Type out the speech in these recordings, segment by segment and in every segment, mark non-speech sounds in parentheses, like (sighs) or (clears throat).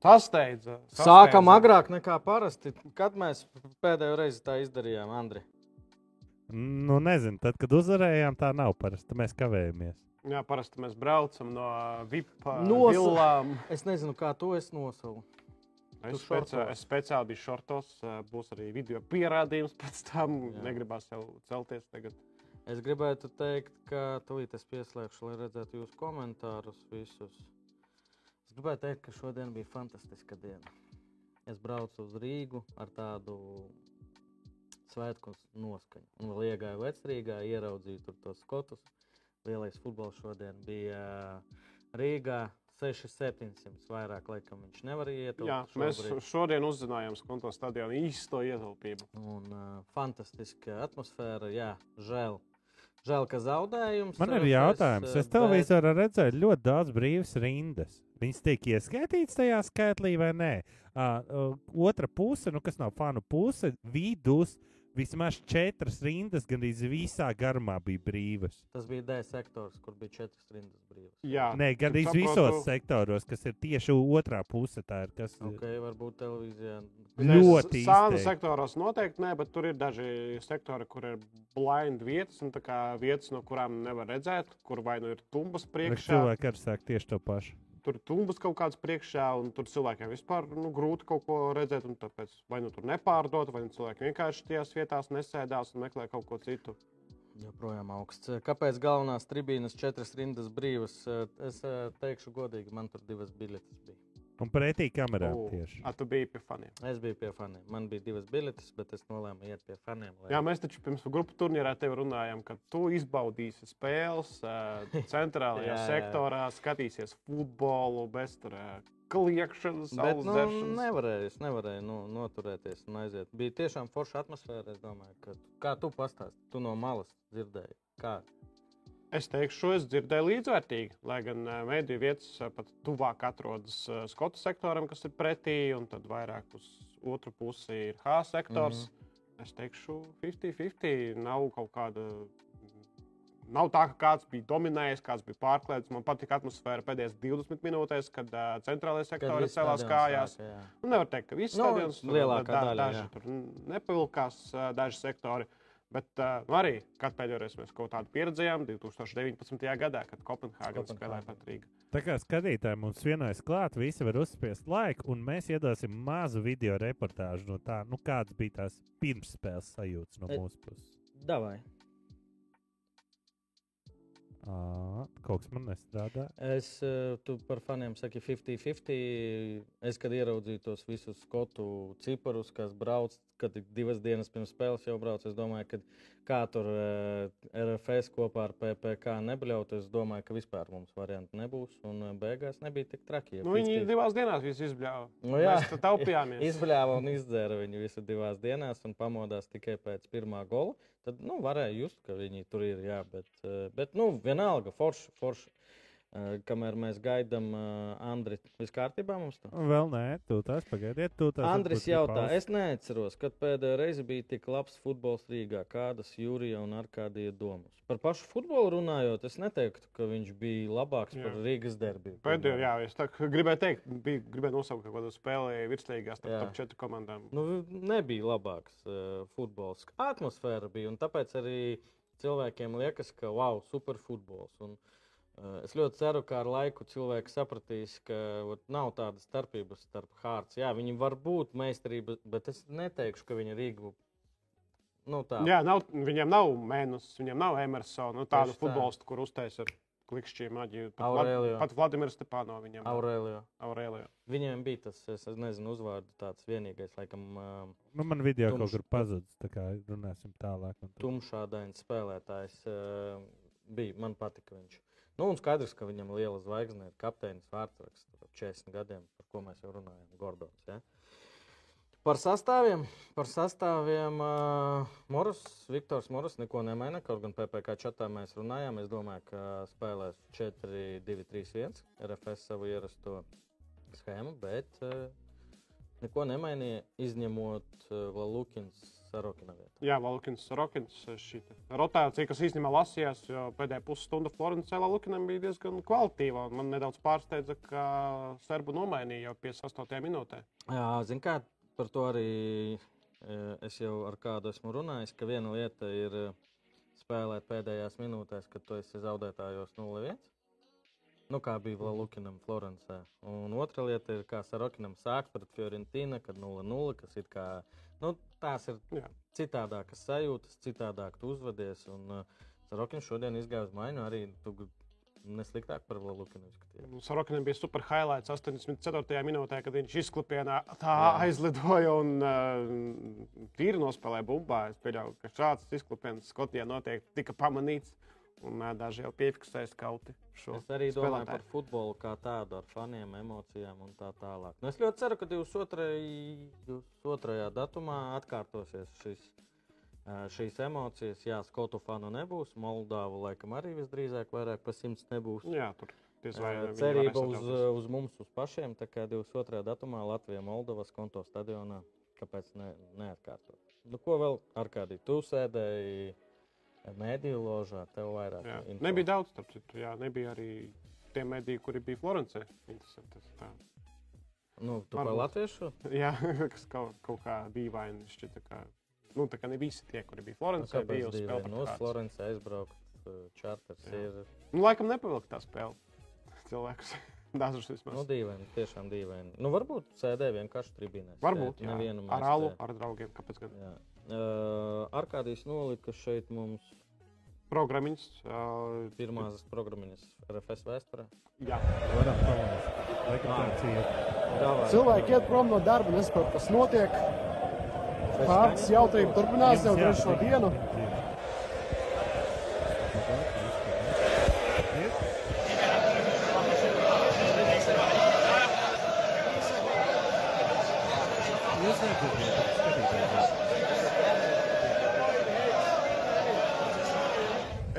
Sasteidza. Sākam agrāk nekā parasti. Kad mēs pēdējo reizi tā izdarījām, Andri? Nu, nezinu, tad, kad uzvarējām, tā nav parasti. Mēs kavējamies. Jā, parasti mēs braucam no VIP villām. Es nezinu, kā to es nosaucu. Es, speci šortos. es speciāli biju šortos, ā, būs arī video pierādījums pēc tam. Jā. Negribās jau celties tagad. Es gribētu teikt, ka tūlīt es pieslēgšu, lai redzētu jūsu komentārus visus. Es gribētu teikt, ka šodien bija fantastiska diena. Es braucu uz Rīgu ar tādu svētku noskaņu. Un vēl iegāju vecrīgā, ieraudzīju tur tos skotus. Lielais futbols šodien bija Rīgā. 6,700 vairāk, laikam, viņš nevarēja iet. Jā, mēs šodien uzzinājām Skonto stadionu īsto ietaupību. Un uh, fantastiska atmosfēra. Jā, žēl. Žēl, ka zaudējums. Man ir jautājums, uh, es televizorā redzēju ļoti daudz brīvas rindas. Viņas tiek ieskaitītas tajā skaitlī vai nē? Uh, otra puse, nu, kas nav fanu puse, vidus vismaz četras rindas, gandrīz visā garumā bija brīvas. Tas bija D sektors, kur bija četras rindas brīvas. Jā, Nē, gandrīz saprotu. visos sektoros, kas ir tieši otrā puse. Tā ir kas Ok, varbūt televīzijā. ļoti Sānu sektoros noteikti nē, bet tur ir daži sektori, kur ir blind vietas, un tā kā vietas, no kurām nevar redzēt, kur vai nu ir tumbas priekšā, Cilvēki arī sāk tieši to pašu. Tur tumbas kaut kādas priekšā, un tur cilvēkiem vispār nu, grūti kaut ko redzēt. Tāpēc vai nu tur nepārdot, vai nu cilvēki vienkārši tajās vietās nesēdās un meklē kaut ko citu. Joprojām augsts. Kāpēc galvenās tribīnes četras rindas brīvas? Es eh, teikšu godīgi, man tur divas biļetes bija. Un pretī kamerām O, tieši. A, tu biji pie faniem. Es biju pie faniem. Man bija divas biļetes, bet es nolēmu iet pie faniem. lai- Jā, mēs taču pirms grupu turnīrā tev runājām, ka tu izbaudīsi spēles (laughs) centrālajā Jā, jā. sektorā, skatīsies futbolu bez tur kliekšanas, Bet, nu, nevarēju, es nevarēju nu, noturēties un aiziet. Bija tiešām forša atmosfēra. Es domāju, ka kā tu pastāstīji, tu no malas dzirdēji. Kā? Es teikšu, šo es dzirdēju līdzvērtīgi, lai gan ā, mediju vietas pat tuvāk atrodas Skotu sektoram, kas ir pretī, un tad vairāk uz otru pusi ir H sektors. Mm -hmm. Es teikšu, 50-50 nav kaut kāda. Nav tā, ka kāds bija dominējis, kāds bija pārklāts. Man patīk atmosfēra pēdējās 20 minūtēs, kad uh, centrālajā sektorā celās kājās. sāka, jā. Nu, nevar teikt, ka viss Nu, stadions lielākā daļa, daži tur nepavilkās, ā, daži sektori. Bet uh, arī, kad pēdējo reizi mēs kaut kādu pieredzējām, 2019. gadā, kad Kopenhāgena. spēlēja pret Rīgu. Tā kā skatītāji mums vienojas klāt, visi var uzspiest laiku, un mēs iedosim mazu video reportāžu no tā, nu, kādas bija tās pirmsspēles sajūtas no E- mūsu puses. Davai. Ā, Kaut kas man nestrādā. Es, tu par faniem saki 50-50. Es, kad ieraudzīju tos visus skotu ciparus, kas brauc, kad divas dienas pirms spēles jau brauc, es domāju, ka kā tur eh, RFS kopā ar PPC nebļaut, es domāju, ka vispār mums variantu nebūs. Un eh, beigās nebija tik traki. ja Nu, viņi 50 divās dienās visu izbļāva. Nu, jā. mēs taupījāmies. (laughs) Izbļāva un izdzēra viņu visu divās dienās un pamodās tikai pēc pirmā gola. Tad nu, varēja just, ka viņi tur ir. Jā, bet, eh, bet nu, vienalga, forši. forši. Eh, Kamēr mēs gaidām, Andri, viss kārtībā mums tur? Vēl nē, tu tās pagaidiet. tu tās Andris jautā, pauze. es neatceros, kad pēdējo reizi bija tik labs futbols Rīgā. Kādas Jūrija un Arkādija domas? Par pašu futbolu runājot, es neteiktu, ka viņš bija labāks Jā. par Rīgas derbiju. Pēdējo, jā, es tā gribēju teikt, bija, gribēju nosaukt kaut kādu spēli virslīgās top 4 komandām. Nu, nebija labāks uh, futbols. Atmosfēra bija, un tāpēc arī cilvēkiem liekas, ka wow, super futbols. Un, uh, es ļoti ceru, ka ar laiku cilvēki sapratīs, ka ot, nav tādas starpības starp Hārts. Jā, viņi var būt meistarība, bet es neteikšu, ka viņi Rīgu. Nu, tā. Jā, nav, viņiem nav Mēnus, viņiem nav Emersona, nu, tādu Tieši tā. futbolistu, kur uztaisīja ar klikšķiem maģiju. Pat, Aurelio. Vlad, pat Vladimirs Stepāno viņam. Aurelio. Aurelio. Viņiem bija tas, es nezinu, uzvārdu tāds vienīgais, laikam, uh, Nu, man video Tumšs. kaut kur pazudis. Tā kā runāsim tālāk. un tad- tumšādains spēlētājs uh, bija. Man patika viņš. Nu, un skaidrs, ka viņam liela zvaigzne ir kapteinis vārdsargs ar 40 gadiem, par ko mēs jau runājam. Gordons. Ja? Par sastāviem. Par sastāviem uh, Moras, Viktors Moras neko nemaina. Kaut gan PPC čatā mēs runājām. Es domāju, ka spēlēs 4, 2, 3, 1. RFS savu ierasto schēmu, bet uh, neko nemainīja. Izņemot uh, Lalukins Sarokina vietā. Jā, Valkins, Rokins, šī rotācija, kas īstenībā lasījās, jo pēdējā pusstunda Florencē Lukinam bija diezgan kvalitatīva. un Man nedaudz pārsteidza, ka Serbu nomainīja jau 58. minūtē. Jā, zinu, kā par to arī e, es jau ar kādu esmu runājis, ka viena lieta ir e, spēlēt pēdējās minūtēs, kad tu esi zaudētājos 0-1. Nu, kā bija Lukinam Florencē. Un otra lieta ir, kā Sarokinam sāks pret Fiorentīnu, kad 0-0, kas ir kā, nu, tās ir Jā. citādākas sajūtas, citādāk tu uzvedies. Un uh, Sarokins šodien izgāja uz maiņu arī tu nesliktāk par izskatījies. Sorokinam bija super highlights 84. minūtē, kad viņš izklipienā tā aizlidoja un uh, tīri nospēlēja bumbā. Es pieļauju, ka šāds izklipiens Skotijā noteikti tika pamanīts. Un daži jau piefiksēja skauti šo Es arī domāju spēlētāju. par futbolu kā tādu, ar faniem, emocijām un tā tālāk. Nu, es ļoti ceru, ka 22. 22. datumā atkārtosies šis, šīs emocijas. Jā, Skotu fanu nebūs, Moldāvu laikam arī visdrīzāk vairāk par simts nebūs. Jā, tur Cerība uz, uz mums, uz pašiem. Tā kā 22. datumā Latvijā, Moldovas konto stadionā. Kāpēc ne, neatkārtot? Nu, ko vēl ar kādu? Tu sēdēji mēdīju ložā, tev vairāk Jā. info. Nebija daudz, starp citu. Jā, nebija arī tie mediji, kuri bija tā. Nu, tu par Varbūt. latviešu? Jā, (laughs) kas kaut, kaut kā dīvaini šķita. Kā, nu, tā kā ne visi tie, kuri bija Florencē, bija uz spēles. No Florences aizbraukt, uh, čārters Jā. ir Nu, laikam nepavilka tā spēle. (laughs) Cilvēkus dažus vismaz. nu, dīvaini, tiešām dīvaini. Nu, varbūt sēdē vienkārši tribīnē. Varbūt jā, nevienu ar alu, ar draugiem. Kāpēc gan? Jā. Uh, Arkādijs nolika šeit mums Programmiņas. Uh, pirmās programmas RFS vēsturē. jā, Varam. Davai. Cilvēki iet prom no darba, nesaprot, kas notiek. Kārtas jautrība turpinās jau trešo dienu. Jūs nedzirdējat, skatīties.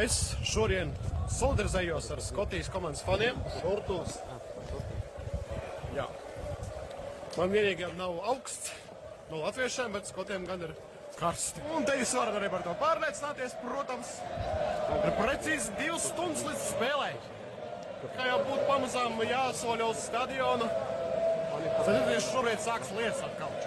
Es šodien solidarizējos ar Skotijas komandas faniem. Šortos. Jā. Man vienīgajam nav augsts no latviešiem, bet skotiem gan ir karsti. Un te jūs varat arī par to pārliecināties, protams. Ir precīzi divas stundas līdz spēlei. Kā jau būtu pamazām jāsoļo uz stadionu. Tad tieši šobrīd sāks lietas atkal.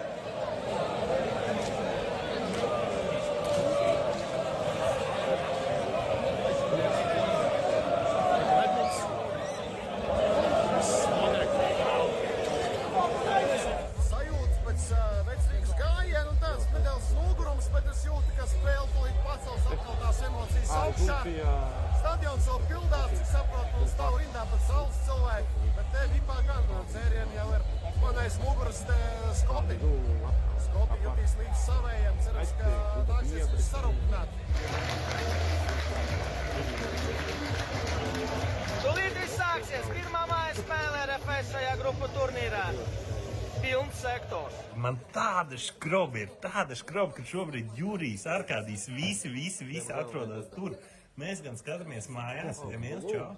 Tāda skroba ir, tāda skroba, ka šobrīd Jurijs, Arkādijs, visi, visi, visi atrodas tur. Mēs gan skatāmies mājās, ja viens čau.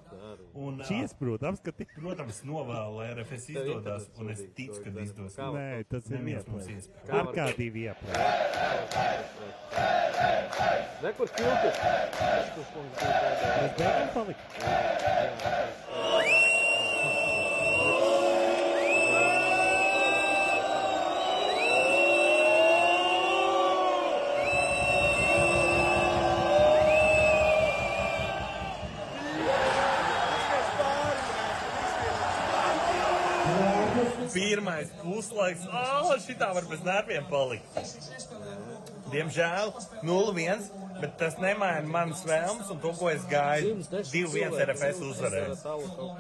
Un, ā, Šies, protams, ka tik. protams, novēlu, lai RFS izdodas, un es ticu, ka izdosies. Nē, tas ir Neviens mums vieplēs. iespēja. Ar kādī vieplēs. Re, kur kiltis? Tas, mums bija. Mēs beigām palikt. Pirmais puslaiks, oh, šitā var bez nerviem palikt. Diemžēl 0-1, bet tas nemaina manas vēlmes un to, ko es gaidu. 2-1 RFS uzvarēs.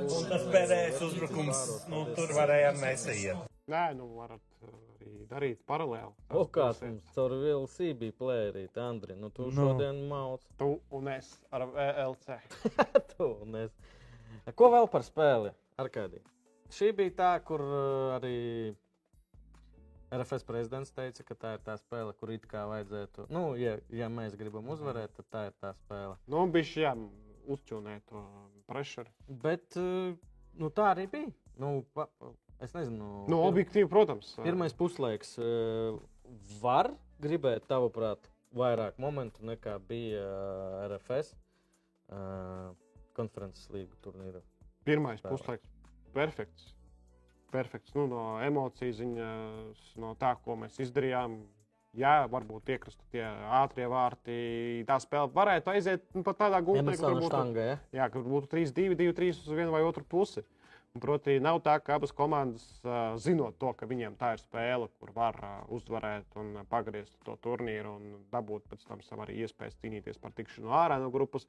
Un tas pēdējais uzbrukums, nu, tur varējām nesaiet. Nē, nu varat uh, arī darīt paralēli. O, kāds mums caur VLC bija plērīt, Andri. Nu, tu Nu. šodien mauc. Tu un es ar VLC. (laughs) Tu un es. Ko vēl par spēli? Arkādī. Šī bija tā, kur uh, arī RFS prezidents teica, ka tā ir tā spēle, kur it kā vajadzētu. Nu, ja, ja mēs gribam uzvarēt, tad tā ir tā spēle. Nu, bija jā, uzķūnēt to pressure. Bet uh, nu, tā arī bija. Nu, pa, es nezinu, Nu, objektīvi, protams. Pirmais puslaiks var gribētu, tavuprāt, vairāk momentu nekā bija RFS konferences līgu turnīra? Pirmais puslaiks. Perfekts. Perfekts. Nu, no emociju ziņas, no tā, ko mēs izdarījām. Jā, varbūt iekrist tie ātrie vārti. Tā spēle varētu aiziet nu, pat tādā gultā, Emersona štanga, ja? Jā, ka būtu 3, 2, 2, 3 uz vienu vai otru pusi. Un, proti, nav tā, ka abas komandas, uh, zinot to, ka viņiem tā ir spēle, kur var uh, uzvarēt un uh, pagriezt to turnīru un dabūt pēc tam savu arī iespēju cīnīties par tikšanu ārā no grupas,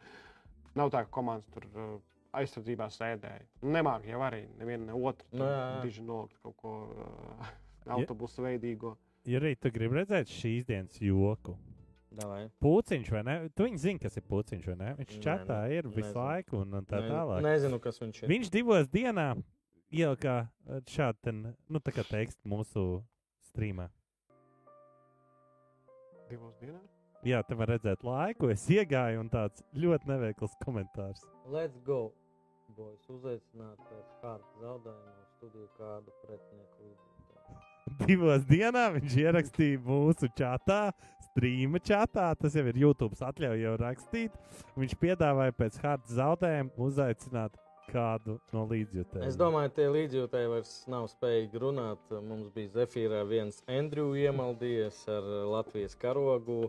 nav tā, ka komandas tur uh, aizsardzībā sēdēja. Nemāk jau arī neviena ne otra. Nu. Diži nolikt kaut ko (laughs) uh, autobusu veidīgo. Ja arī tu gribi redzēt šīs dienas joku, Davai. Pūciņš vai ne? Tu viņi zini, kas ir puciņš vai ne? Viņš čatā ne- ir visu nezinu. laiku un, un tā Ne- tālāk. Nezinu, kas viņš ir. Viņš divos dienā ielika šādu, ten, nu, tā kā tekstu mūsu streamā. Divos dienās. Jā, te var redzēt laiku. Es iegāju un tāds ļoti neveikls komentārs. Let's go! Boys, uzaicināt pēc kārtas zaudējuma studiju kādu pretinieku līdzību. Divos dienā viņš ierakstīja mūsu čatā, streama čatā. Tas jau ir YouTube atļauj jau rakstīt. Viņš piedāvāja pēc hārta zaudējuma uzaicināt kādu no līdzjutējiem. Es domāju, tie līdzjūtēji vairs nav spējīgi runāt. Mums bija Zefīrā viens Andrews iemaldījies ar uh, Latvijas karogu.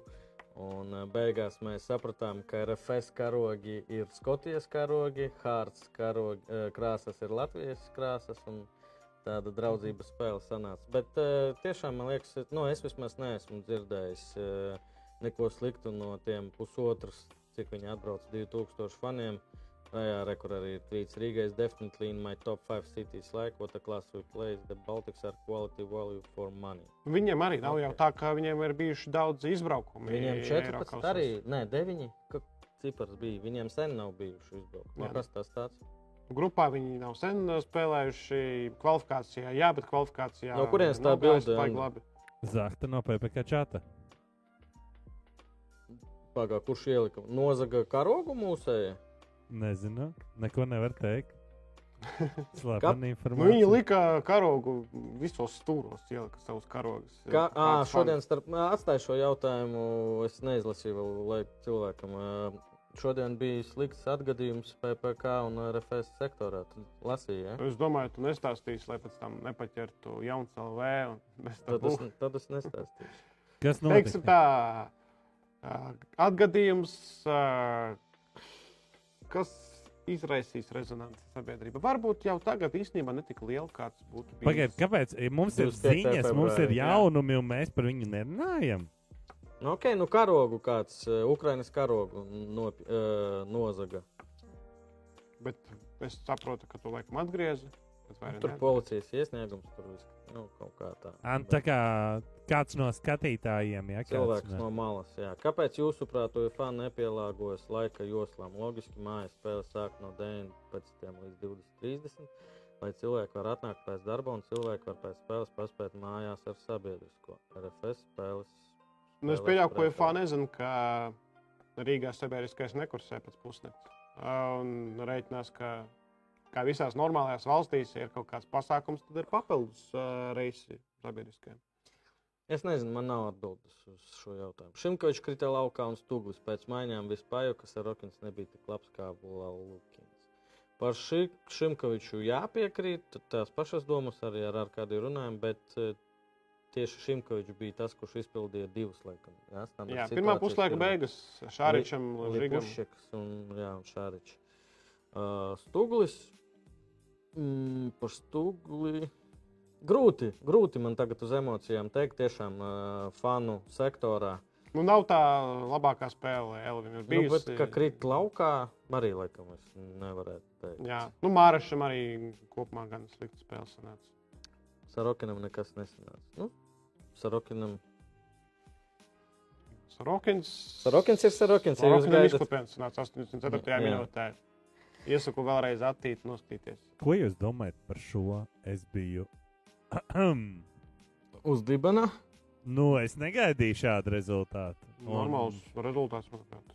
Un uh, beigās mēs sapratām, ka RFS karogi ir Skotijas karogi, Hārts karogi, uh, krāsas ir Latvijas krāsas. Tāda draudzības spēle sanāca. Bet uh, tiešām man liekas, nu, es vismaz neesmu dzirdējis uh, neko sliktu no tiem pusotras, cik viņi atbrauc 2000 faniem. Jā, rekur arī ir tvīts Rīgā. is Definitely in my top 5 cities like what the class we play. The Baltics are quality value for money. Viņiem arī nav jau tā, ka viņiem ir bijuši daudz izbraukumu. Viņiem 14 arī, ne, 9. Ka cipars bija. Viņiem sen nav bijuši izbraukumi. Nu, Kas tas tāds? Grupā viņi nav sen uh, spēlējuši kvalifikācijā, jā, bet kvalifikācijā. No kurienes tā labi. Zahta no PPC čata. Pagā, kurš ielika nozaga karogu mūsēji? Nezinu, neko nevar teikt. (laughs) Slēpta Kap- Nu, informācija. viņi lika karogu visos stūros, ielika savus karogus. Kā, Kāds šodien starp, atstāju šo jautājumu. Es neizlasīju vēl, lai cilvēkam. Šodien bija slikts atgadījums PPC un RFS sektorā. Tu lasīji, ja? Es domāju, tu nestāstīsi, lai pēc tam nepaķertu jauns LV. un (laughs) bez tā Tad es, tad es nestāstīšu. Kas Teiksim notika? tā, atgadījums, ā, kas izraisīs rezonanci sabiedrībā. Varbūt jau tagad īstenībā netik liela, kāds būtu bijis. Pagaidiet, kāpēc e, mums ir 25. ziņas, mums ir februārī, jā. jaunumi, un mēs par viņu nerunājam? Nu, ok, nu karogu kāds, uh, Ukrainas karogu no, uh, nozaga. Bet es saprotu, ka tu laikam atgriezi. bet vai arī Tur policijas iesniegums, tur viss nu, kaut kā tā. An, tā kā kāds no skatītājiem, ja kāds Cilvēks no malas. Jā. Kāpēc jūsuprāt, UEFA nepielāgojas laika joslām? Logiski, mājas spēle sāk no 19 līdz 20.30, lai cilvēki var atnākt pēc darba un cilvēki var pēc spēles paspēt mājās ar sabiedrisko. RFS spēles. Nu, es pieļauju, ka. UFO nezinu, ka Rīgā sabiedriskais nekursē pēc pusnakts. Un reiķinās, ka kā visās normālajās valstīs ir kaut kāds pasākums, tad ir papildus uh, reisi sabiedriskajiem. Es nezinu, man nav atbildes uz šo jautājumu. Šimkovičs krita laukā un stūglis pēc maiņām vispār, ka Sarokins nebija tik labs kā Bulālukins. Par šī Šimkoviču jāpiekrīt, tās pašas domas arī ar Arkādiju runājam, bet eh, tieši Šimkovičs bija tas, kurš izpildīja divus laikam. Jā, Jā, pirmā puslaika beigas Šāričam, Žigam. Lipušķeks un, jā, un Šāričs. Uh, Stūglis. Mm, par stūgli. Grūti, grūti man tagad uz emocijām teikt, tiešām uh, fanu sektorā. Nu, nav tā labākā spēle, Elvina ir Nu, bet, ka krīt laukā, arī laikam es nevarētu teikt. Jā, nu, Mārašam arī kopumā gan slikta spēle sanāca. Sarokinam nekas nesanāca. Nu, Sarokinam. Sorokins. Sarokins ir Sarokins. Sorokinam gaidat, izklipiens sanāca 84. Jā. minūtē. Iesaku vēlreiz attīt, noskatīties. Ko jūs domājat par šo? Es biju. (clears throat) uz dibana. nu, es negaidīju šādu rezultātu. Un- Normāls rezultāts, manuprāt.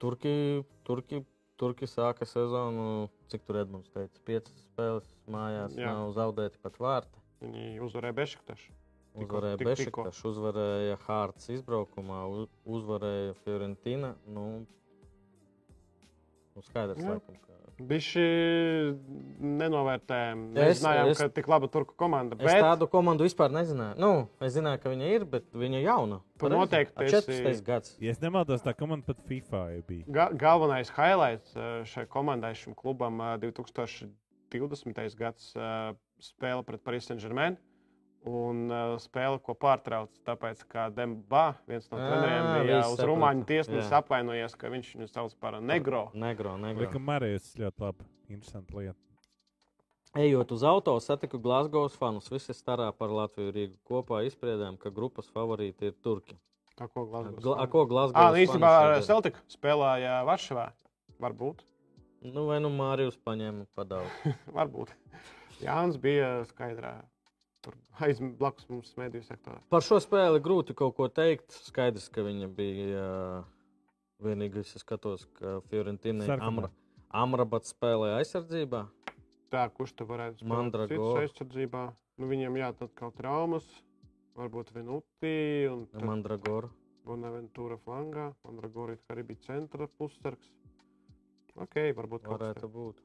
Turki, Turki, Turki sāka sezonu, cik tur Edmunds teica, piecas spēles mājās, Jā. Nav zaudēti pat vārti. Viņi uzvarēja Bešiktašu. Uzvarēja tik- tikko. Bešiktaš, uzvarēja Hārts izbraukumā, uzvarēja Fiorentina. Nu, nu skaidrs, Jā. laikam, ka Bišķi nenovērtējām. Es- Mēs zinājām, es- ka tik laba turku komanda. Es Bet tādu komandu vispār nezināju. Nu, es zināju, ka viņa ir, bet viņa ir jauna. Tu Pareizi? noteikti esi- 14. gads. Ja es nemaldos, tā komanda pat FIFA bija. ga galvenais highlights eh, šai komandai, šim klubam, eh, 2020. gads eh, spēle pret Paris Saint-Germain. Un uh, spēle, ko pārtrauc, tāpēc, ka Dembā, viens no treneriem, bija uz. Rumāņu tiesnesi apvainojies, ka viņš viņu sauc par negro. Negro, negro. Likam, Marijas ļoti labi. Interesanti lieta. Ejot uz auto, satiku Glasgow fanus. Visi starā par Latviju Rīgu. Kopā izspriedām, ka grupas favorīti ir Turki. Tā ko Glasgow. Gla a, ko Glasgow? Ah, īstenībā ar Celtic spēlēja Varšavā. Varbūt. Nu, vai nu Mārijus paņēma pa daudz. (laughs) Varbūt. Jānis bija skaidrā. Tur aiz blakus mums mediju sektorā. Par šo spēli grūti kaut ko teikt. Skaidrs, ka viņa bija vienīgais. Es skatos, ka Fiorentīna. Amra, Amrabats spēlēja aizsardzībā. Tā, kurš te varētu spēlēt Mandragora. citus aizsardzībā? Nu, viņam jāatrod kaut traumas, varbūt Venuti un tad Mandragora. Bonaventūra flangā. Mandragora it kā arī bija centra pussargs. Ok, varbūt kaut kas Varētu būt.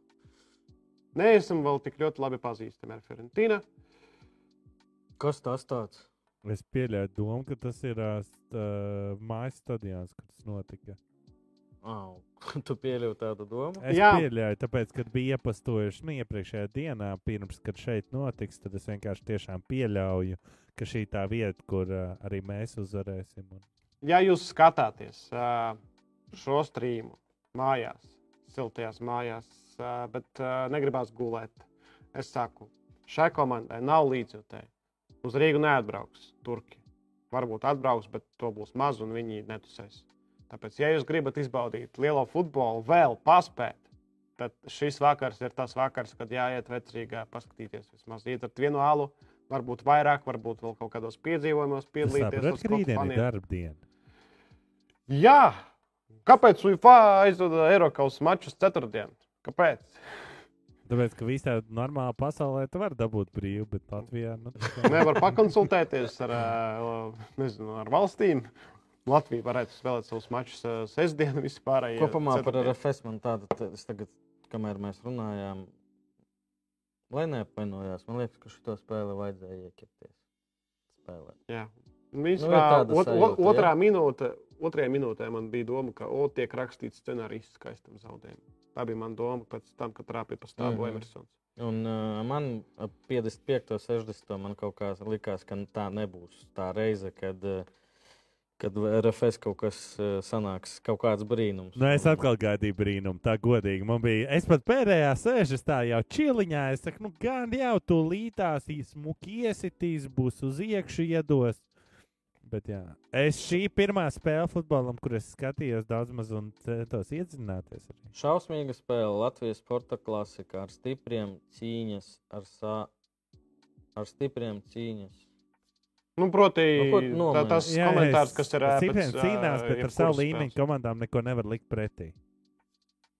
Neesam vēl tik ļoti labi pazīstami ar Fiorentīnu. Kas tas tāds? Es pieļauju domu, ka tas ir uh, mājas stadions, kur tas notika. Oh, (laughs) tu pieļauj tādu domu? Es Jā. Pieļauju, tāpēc, kad bija iepastojuši nu, iepriekšējā dienā, pirms kad šeit notiks, tad es vienkārši tiešām pieļauju, ka šī tā vieta, kur uh, arī mēs uzvarēsim. Un... Ja jūs skatāties ā, šo streamu mājās, siltajās mājās, ā, bet ā, negribās gulēt, es saku, šai komandai nav līdzjutēji. Uz Rīgu neatbrauks turki. Varbūt atbrauks, bet to būs maz un viņi netusēs. Tāpēc, ja jūs gribat izbaudīt lielo futbolu, vēl paspēt, tad šis vakars ir tas vakars, kad jāiet vecrīgā, paskatīties vismaz ietart vienu alu, varbūt vairāk, varbūt vēl kaut kādos piedzīvojumos Es piedalīties. rītdien ir faniem. darba diena. Jā, kāpēc UEFA aizvada Eiropas mačus ceturtdien? Kāpēc? Tāpēc, ka visā normālā pasaulē tu vari dabūt brīvu, bet Latvijā nu, tas tā. Nevar pakonsultēties ar, ā, nezinu, ar valstīm. Latvija varētu spēlēt savus mačus ā, sestdien, vispār. Kopumā par RFS man tāda, es tagad, kamēr mēs runājām, lai neapvainojās, man liekas, ka šo spēli vajadzēja iekļauties. Spēlēt. Jā, Nu, Vispār, ot, sajūta, ot, otrā, minūte, otrajā minūtē man bija doma, ka o, tiek rakstīts scenārijs skaistam zaudējumam. Tā bija mana doma pēc tam, kad trāpīja pa stāvu mm -hmm. Emersons. Un uh, man ap 55, 60. man kaut kā likās, ka tā nebūs tā reize, kad, uh, kad RFS kaut kas uh, sanāks, kaut kāds brīnums. Nu, es atkal gaidīju brīnumu, tā godīgi. Man bija, es pat pēdējā sēžu tā jau čiliņā. Es saku, nu, gan jau tu lītās, īsmuki iesitīs, būs uz iekšu iedos. Bet jā, es šī pirmā spēle futbolam, kur es skatījos daudz maz un centos iedzināties. Arī. Šausmīga spēle Latvijas sporta klasika ar stipriem cīņas, ar, sā, ar stipriem cīņas. Nu, proti, Nu, tā, tas Jā, komentārs, kas ir Cipriem pēc, cīnās, bet ar savu līmeņu komandām neko nevar likt pretī.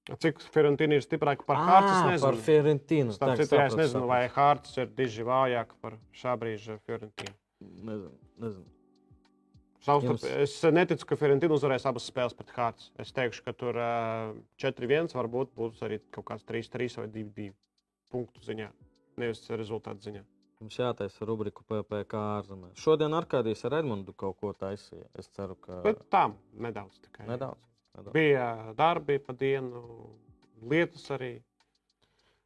Cik Fiorentīna ir stiprāka par? Es par nezinu. Fiorentinu. Starp citu, es nezinu, vai Hārts ir diži vājāk par šā brīža Fiorentīnu. Nezinu, nezinu. Savstarp, Jums- es neticu, ka Fiorentīna uzvarēs abas spēles pret Hārts. Es teikšu, ka tur uh, 4-1 varbūt būs arī kaut kāds 3-3 vai 2-2 punktu ziņā, nevis rezultātu ziņā. Mums jātaisa rubrika PPC ārzemēs. Šodien Arkādijas ar Edmundu kaut ko taisīja. Es ceru, ka Bet tā, nedaudz tikai. nedaudz. nedaudz. Bija darbi pa dienu, lietas arī.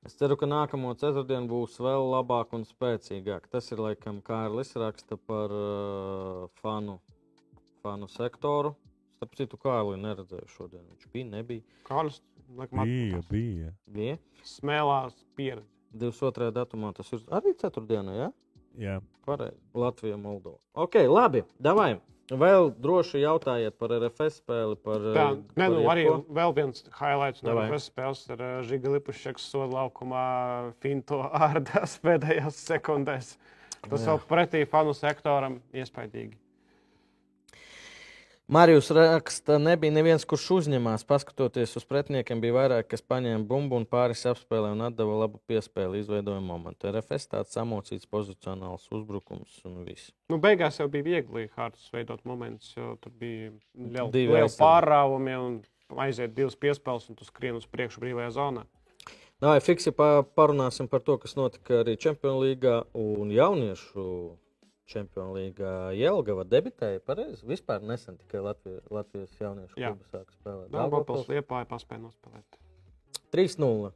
Es ceru, ka nākamo ceturtdienu būs vēl labāk un spēcīgāk. Tas ir laikam Kārlis raksta par uh, fanu, fanu sektoru. Starp citu, Kārli neredzēju šodien. Viņš bija, nebija. Kālis, laikam, Bija, bija. Bija. smēlās pieredzi. 22. datumā tas ir arī ceturtdienā, ja? Jā. Pareizi. Latvija, Moldova. Ok, labi. Davai. Vēl droši jautājiet par RFS spēli. Par, Tā, eh, ne, par nu, arī jebko. vēl viens highlights no Davai. RFS spēles ir uh, Žiga Lipušķeks soda laukumā Finto ārdās pēdējās sekundēs. Tas Jā. vēl pretī fanu sektoram iespaidīgi. Marijus raksta, nebija neviens, kurš uzņemās. Paskatoties uz pretiniekiem, bija vairāk, kas paņēma bumbu un pāris apspēlē un atdeva labu piespēli, izveidoja momentu. RFS tāds samocīts pozicionāls uzbrukums un viss. Nu, beigās jau bija viegli Hārtas veidot momentus, jo tur bija liela, liela pārāvumi un aiziet divas piespēles, un tu skrien uz priekšu brīvajā zonā. Nā, fiksi pa, parunāsim par to, kas notika arī Champions League un jauniešu Champions League. Jelgava debitēja pareizi. Vispār nesen tikai Latvijas, Latvijas jauniešu klubu sāk spēlēt. Daugavpils liepāja paspēja nospēlēt. 3-0.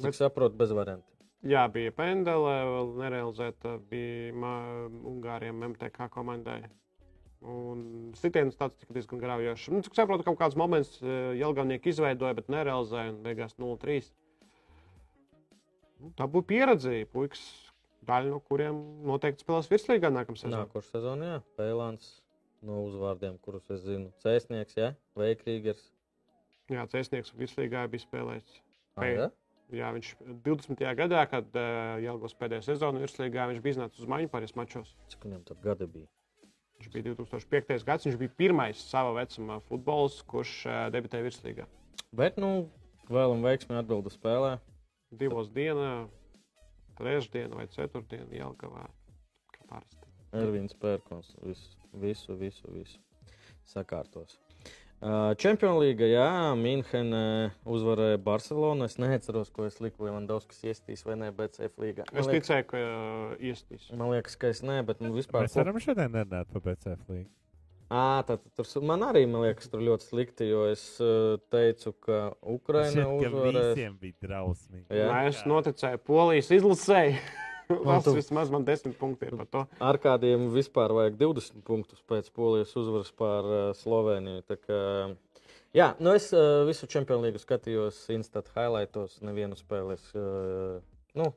Cik Bet- saprotu, bez variantiem. Jā, bija pendele, vēl nerealizēta bija Ungāriem MTK komandai. Un sitienas tāds tika diezgan graujošs. Nu, cik saprotu, kaut kāds moments Jelgavnieki izveidoja, bet nerealizēja un beigās 0-3. Nu, tā būtu pieredze, puikas, daļa no kuriem noteikti spēlēs virslīgā nākamā sezonā. Nākošais sezonā, jā, Pēlāns no uzvārdiem, kurus es zinu. Cēsnieks, jā, Veikrīgers. Jā, Cēsnieks virslīgā bija spēlējis. Pē- jā? Jā, viņš 20. gadā, kad uh, Jelgavas pēdējā sezona virslīgā, viņš bija iznācis uz maiņu pāris mačos. Cik viņam tad gadi bija? Viņš bija 2005. gads, viņš bija pirmais savā vecumā futbolists, kurš uh, debitēja virslīgā. Bet, nu, vēlam veiksmi atbildu spēlē. Divos dienā, trešdienā vai ceturtdienā Jelgavā. Kā parasti. Ervīns Pērkons visu, visu, visu, visu sakārtos. Champions League, jā, Mīnhena uzvarēja Barcelonu. Es neatceros, ko es liku Levandovskis iestīs vai nē, bet CF līgā. Es Man liekas, ticēju, ka uh, iestīs. man liekas, ka es nē, bet nu, vispār. Mēs varam šodien nerunāt par BCF līniju. Ā, tad, tur man arī man liekas, tur ļoti slikti, jo es uh, teicu, ka Ukraina uzvarēs. Visiem bija drausmīgi. Jā. Jā. Es noticēju Polijas izlasēji. Tas (laughs) tu- vismaz man desmit punkti ir par to. Ar kādiem vispār vajag 20 punktus pēc polijas uzvaras pār uh, Sloveniju. Tā Kā, jā, nu es uh, visu Champions League skatījos, instant highlightos, nevienu spēli. Es, uh, nu,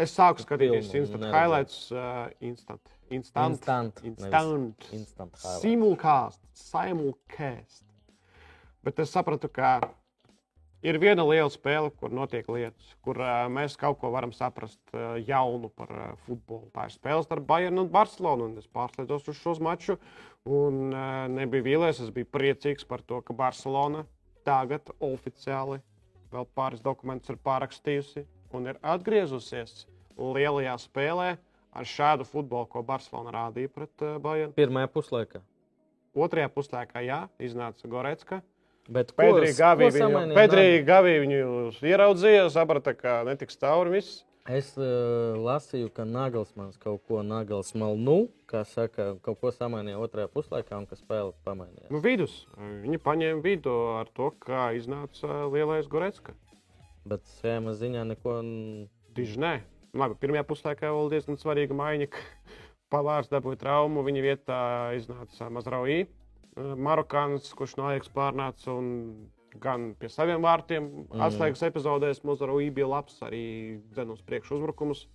Es sāku skatīties instant highlights, uh, instant. Instant. Instant, Instant. instant. Simulcast. Simulcast. Bet es sapratu, ka ir viena liela spēle, kur notiek lietas, kur uh, mēs kaut ko varam saprast uh, jaunu par uh, futbolu. Tā ir spēle starp Bayernu un Barcelonu. Un es pārslēdzos uz šo maču un uh, nebiju vīlies. Es biju priecīgs par to, ka Barcelona tagad oficiāli vēl pāris dokumentus ir pārakstījusi un ir atgriezusies lielajā spēlē ar šādu futbolu, ko Barcelona rādīja pret uh, Bayernu. Pirmajā puslaikā. Otrajā puslaikā, jā, iznāca Goretska. Bet Pēdējā gavī Nagels? Gavī viņu ieraudzīja, saprata, ka netiks cauri viss. Es uh, lasīju, ka Nagelsmans kaut ko Nagelsmanu, nu, kā saka, kaut ko samainīja otrajā puslaikā un ka spēle pamainījās. Nu, vidus. Viņi paņēma vidu ar to, kā iznāca lielais Goretska. Bet schēmas ziņā neko. n- Diži nē. Labi, pirmajā puslaikā vēl diezgan svarīga maiņa. (laughs) Pavārs dabūja traumu, viņa vietā iznāca Mazraujī. Marokāns, kurš no Ajax pārnāca un gan pie saviem vārtiem mm. atslēgas epizodēs Mazraujī bija labs, arī dzen uz priekšu uzbrukumus.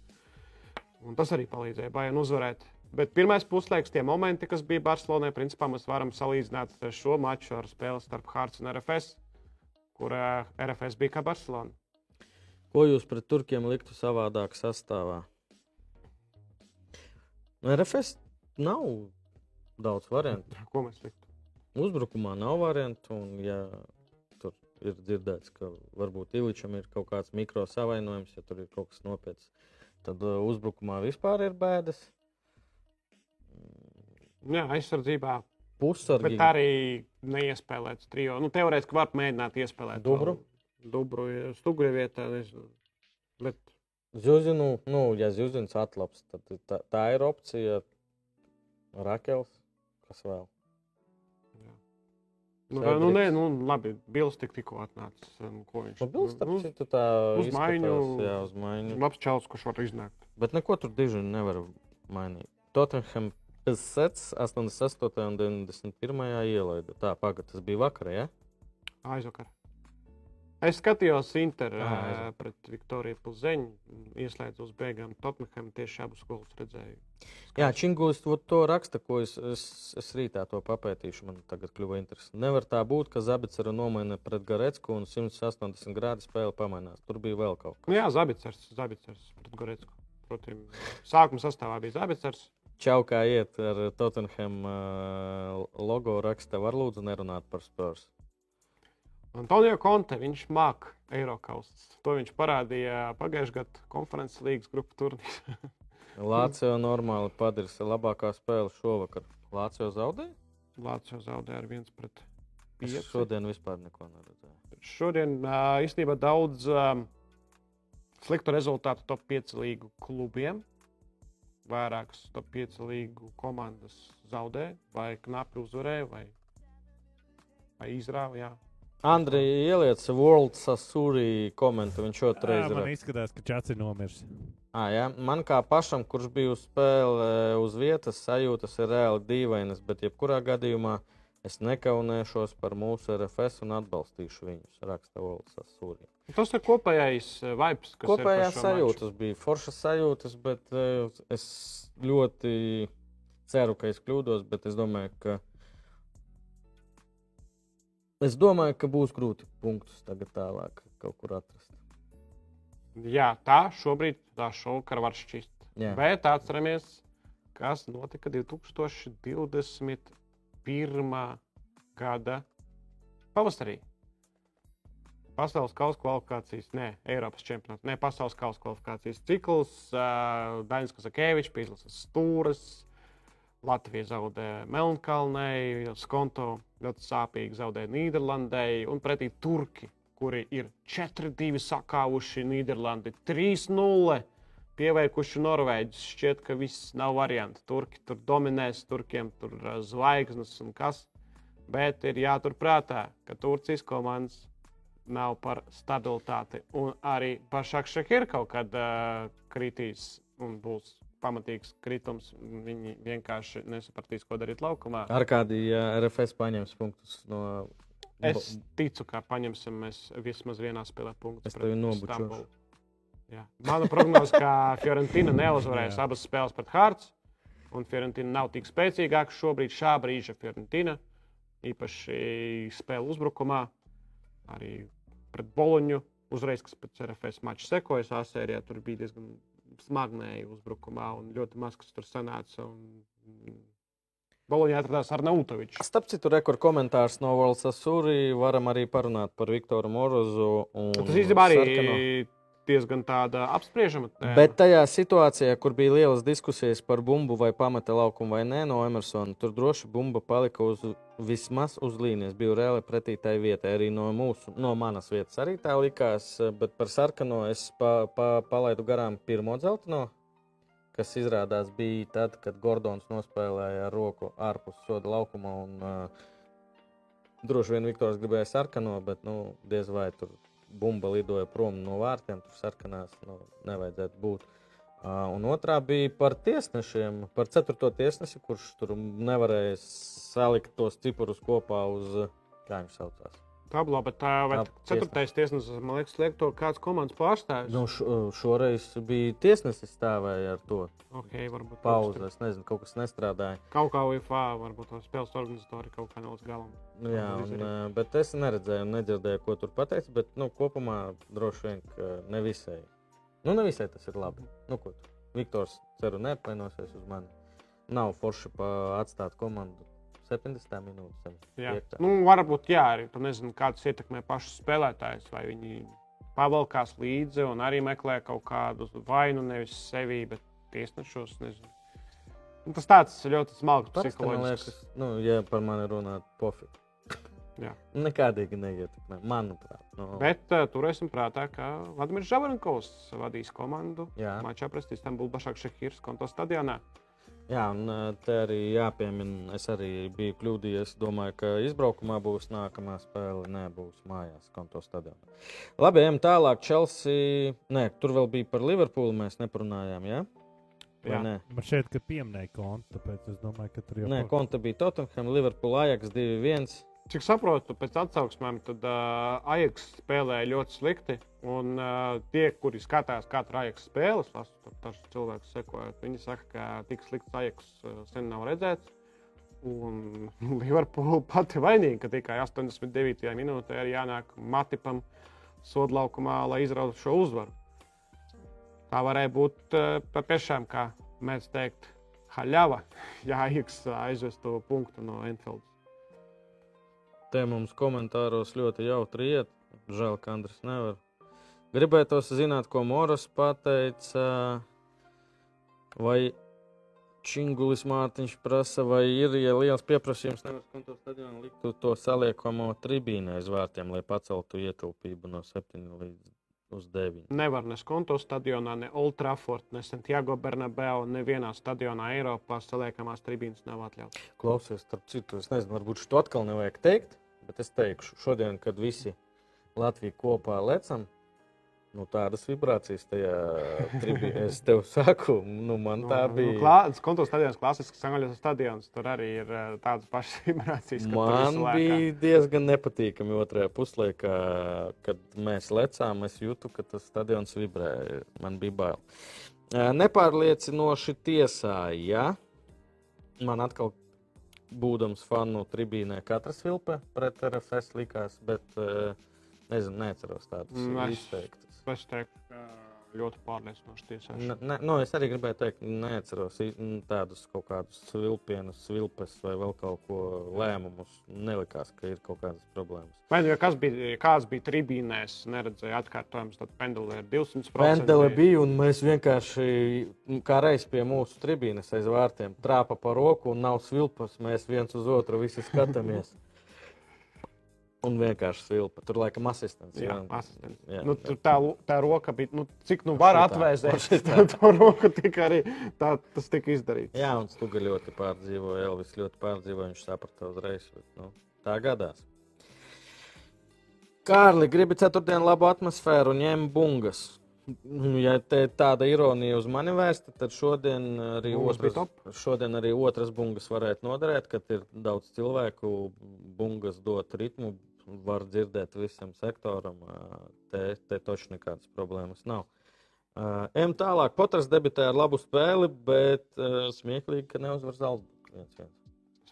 Un tas arī palīdzēja Bayern uzvarēt. Bet pirmais puslaiks, tie momenti, kas bija Barcelonā, principā mēs varam salīdzināt šo maču ar spēli starp Hārts un RFS, kur RFS bija kā Barcelona. Ko jūs pret turkiem liktu savādāk sastāvā? RFS nav daudz variantu. Ko mēs liktu? Uzbrukumā nav variantu. Un, ja tur ir dzirdēts, ka varbūt Iličam ir kaut kāds mikro savainojums, ja tur ir kaut kas nopietns, tad uh, uzbrukumā vispār ir bēdas. Jā, aizsardzībā. Pussargi Bet arī neiespēlēts trijo. Nu, teorētiski var mēģināt iespēlēt Dubru? vēl Dubru, ja stugri vietā. Nezinu. Bet Zuzinu, nu, ja Zuzins atlaps, tad tā, tā ir opcija. Rakels, kas vēl? Nu, Cedriks. nu, nē, nu, labi. Bils tik tikko atnācis. Nu, ko viņš Nu, Bils, nu, citu, tā uz maiņu. Jā, uz maiņu. Labs čels, kurš var iznākt. Bet neko tur diži nevar mainīt. Tottenham Pēcsets 88. un 91. ielaida. Tā, pagaid, tas bija vakarā, ja? Aizvakar. Es skatījos Inter Ā, ah, aizvakar. pret Viktoriju Pilseņu. Ieslēdzu uz beigām Tottenham tieši abus golus redzēju. Jā, Čingūlis to, to raksta, ko es, es, es rītā to papētīšu. Man tagad kļuva interesanti. Nevar tā būt, ka Zabicera nomaina pret Garecku un 180 grādu spēle pamainās. Tur bija vēl kaut kas. Nu, jā, Zabicers, Zabicers pret Gorecku. Proti, sākuma sastāvā bija Zabicers, Čau, kā iet ar Tottenham uh, logo raksta, var lūdzu nerunāt par Spurs. Antonio Conte, viņš māca Eiropausas. To viņš parādīja pagājušajā gadā konferences līgas grupu turnīrā. (laughs) Lācija normāli padarīs labākā spēle šovakar. Lācija zaudēja? Lācija zaudēja ar 1 pret Es 5. šodien vispār neko neredzēju. Šodien īstenībā daudz um, sliktu rezultātu top 5 līgu klubiem. Vairākas top 5 līgu komandas zaudēja, vai knapi uzvarēja, vai, vai izrāva. Jā. Andrija ieliec World Sasūri komentu. Viņš otrais man ir. izskatās, ka Čats ir nomiris. Ah, jā. Man kā pašam, kurš bija uz spēle uz vietas, sajūtas ir reāli dīvainas, bet jebkurā gadījumā es nekaunēšos par mūsu RFS un atbalstīšu viņus. Raksta World Sasūri. Tas ir kopējais uh, vibes, kas Kopējā ir šo sajūtas bija foršas sajūtas, bet eh, es ļoti ceru, ka es kļūdos, bet es domāju, ka. Es domāju, ka būs grūti punktus tagad tālāk kaut kur atrast. Jā, tā šobrīd tā šovakar var šķist. Jā. Bet atceramies, kas notika 2021. gada pavasarī. Pasaules kausa kvalifikācijas, ne Eiropas čempionāts, ne pasaules kausa kvalifikācijas cikls. Uh, Daņas Kazakēvičs, Pīslis Stūras, Latvija zaudēja Melnkalnei, Skonto ļoti sāpīgi zaudēja Nīderlandei un pretī Turki, kuri ir 4-2 sakāvuši Nīderlandi 3-0. Pieveikuši Norvēģis. Šķiet, ka viss nav variants. Turki tur dominēs, turkiem tur uh, zvaigznes un kas. Bet ir jāturprātā, ka Turcijas komandas nav par stabilitāti. Un arī Pašakšak ir kaut kad uh, kritīs un būs pamatīgs kritums. Viņi vienkārši nesapratīs, ko darīt laukumā. Ar kādi ja RFS paņems punktus no. Es ticu, ka paņemsim mēs vismaz vienā spēlē punktus. Es tevi. Jā. Mana prognoze, ka Fiorentina neuzvarēs abas spēles pret Hārts. Un Fiorentina nav tik spēcīgāka šobrīd, šā brīža Fiorentina. Īpaši spēle uzbrukumā, arī pret Boloņu. Uzreiz, kas pēc RFS mača sekojas A-sērijā, tur bija diezgan smagnēji uzbrukumā un ļoti maz kas tur sanāca. Un... Boloņā atradās Arnautovičs. Starp citu, rekord komentārs no World Sasūri. Varam arī parunāt par Viktoru Morozu. Tas īstenībā arī Sarkano. Diezgan tāda apspriežama. tēma. Bet tajā situācijā, kur bija lielas diskusijas par bumbu vai pamata laukumu vai nē, no Emersona, tur droši bumba palika uz, vismaz uz līnijas. Bija reāli pretī tai vietai, arī no, mūsu, no manas vietas. Arī tā likās, bet par sarkano es pa, pa, palaidu garām pirmo dzelteno, kas izrādās bija tad, kad Gordons nospēlēja roku ārpus soda laukuma. Un, uh, droši vien Viktors gribēja sarkano, bet nu, diez vai tur bumba lidoja prom no vārtiem, tur sarkanās nu, nevajadzētu būt. Uh, un otrā bija par tiesnešiem, par ceturto tiesnesi, kurš tur nevarēja salikt tos cipurus kopā uz, kā viņš saucās. Tablo, bet tā vai ceturtais tiesnesis, man liekas, liek to kāds komandas pārstāvis. Nu, šo, šoreiz bija tiesnesis stāvēja ar to okay, varbūt pauzi. Es nezinu, kaut kas nestrādāja. Kaut kā UFA, varbūt to spēles organizatori kaut kā nelīdz galam. Nu, Jā, un, bet es neredzēju, un nedzirdēju, ko tur pateica. Bet nu, kopumā droši vien ka ne visai. Nu, ne visai tas ir labi. Nu, ko tu? Viktors, ceru, neapvainosies uz mani. Nav forši atstāt komandu 70 minūtes. Jā, piektā. nu, varbūt jā, arī tu nezini, kā tas ietekmē pašus spēlētājus. Vai viņi pavalkās līdzi un arī meklē kaut kādu vainu nevis sevi, bet tiesnešos. Nezinu. Nu, tas tāds ļoti smalks psiholoģisks. liekas, nu, ja par mani runāt, pofīgi. (laughs) Nekādīgi neietekmē, manuprāt. Nu, Bet uh, turēsim prātā, ka Vladimirs Zavarinkovs vadīs komandu Jā. mačā pret Istanbulu Bašāku Šehirs konto stadionā. Jā, un te arī jāpiemina, es arī biju kļūdījies. Domāju, ka izbraukumā būs nākamā spēle, nebūs mājās, konto stadionā. Labi, ejam tālāk. Chelsea. Nē, tur vēl bija par Liverpoolu. Mēs neparunājām, jā? Vai Jā. Nē, Man šeit, ka pieminēja kontu, tāpēc es domāju, ka tur jau nē konta bija Tottenham, Liverpool, Ajax 2-1. Cik saprotu, pēc atsauksmēm, tad uh, Ajax spēlēja ļoti slikti. Un uh, tie, kuri skatās katru Ajax spēli, lasu tas cilvēks sekojot, viņi saka, ka tik slikts Ajax uh, sen nav redzēts. Un (laughs) Liverpoola pati vainīga, ka tikai 89. minūtē ir jānāk Matipam sodlaukumā, lai izrautu šo uzvaru. Tā varēja būt uh, patiešām, kā mēs teikt, haļava, (laughs) jāiks aizvest to punktu no Enfieldas. Te mums komentāros ļoti jautri iet. Žēl, ka Andris nevar. Gribētos zināt, ko Moras pateica. Vai Čingulis Mārtiņš prasa, vai ir ja liels pieprasījums nevis konto stadionā liktu to saliekamo tribīnē aiz vārtiem, lai paceltu ietilpību no 7 līdz uz 9. Nevar ne Skonto stadionā, ne Old Trafford, ne Santiago Bernabeu, nevienā stadionā Eiropā saliekamās tribīnes nav atļauts. Klausies, starp citu, es nezinu, varbūt šo atkal nevajag teikt, bet es teikšu, šodien, kad visi Latviju kopā lecam, nu, tādas vibrācijas tajā tribīnē. (laughs) Es tev saku, nu, man tā bija. Nu, klā, Skonto stadions, klasisks angļu stadions, tur arī ir eh, tādas pašas (laughs) vibrācijas. Man bija diezgan nepatīkami otrajā puslaikā, kad mēs lecām. Es jūtu, ka tas stadions vibrēja. Man bija bail. Ē, Nepārliecinoši tiesāja. Man atkal, būdams fanu tribīnē, katrs vilpe pret RFS likās, bet ē, nezinu, neatceros tādus Mm, es- ļoti pārliecinoši tiesāšana. Ne, nu, es arī gribēju teikt, neatceros tādus kaut kādus vilpienus, vilpes vai vēl kaut ko lēmumus. Nelikās, ka ir kaut kādas problēmas. Vai nu, ja kas bija, kāds bija tribīnēs, neredzēja atkārtojumus, tad pendulē ir 200%. Pendele bija, un mēs vienkārši, kā reiz pie mūsu tribīnes aiz vārtiem, trāpa pa roku un nav svilpas. Mēs viens uz otru visi skatāmies. (laughs) Un vienkārši svilpa. Tur laikam asistents. Jā, jā. asistents. Jā, nu, jā. tur tā, tā roka bija, nu, cik nu var šitā, atvēsēt, šitā. tā, (laughs) roka tika arī, tā, tas tika izdarīts. Jā, un Stuga ļoti pārdzīvoja, Elvis ļoti pārdzīvoja, viņš saprata uzreiz. Bet, nu, tā gadās. Kārli, gribi ceturtdienu labu atmosfēru un ņem bungas. Nu, Ja te tāda ironija uz mani vērsta, tad šodien arī, otras, šodien arī otras bungas varētu noderēt, kad ir daudz cilvēku. Bungas dot ritmu, var dzirdēt visam sektoram. Te, te taču nekādas problēmas nav. Ejam tālāk. Poters debitē ar labu spēli, bet smieklīgi, ka neuzvar Zaldzburgas.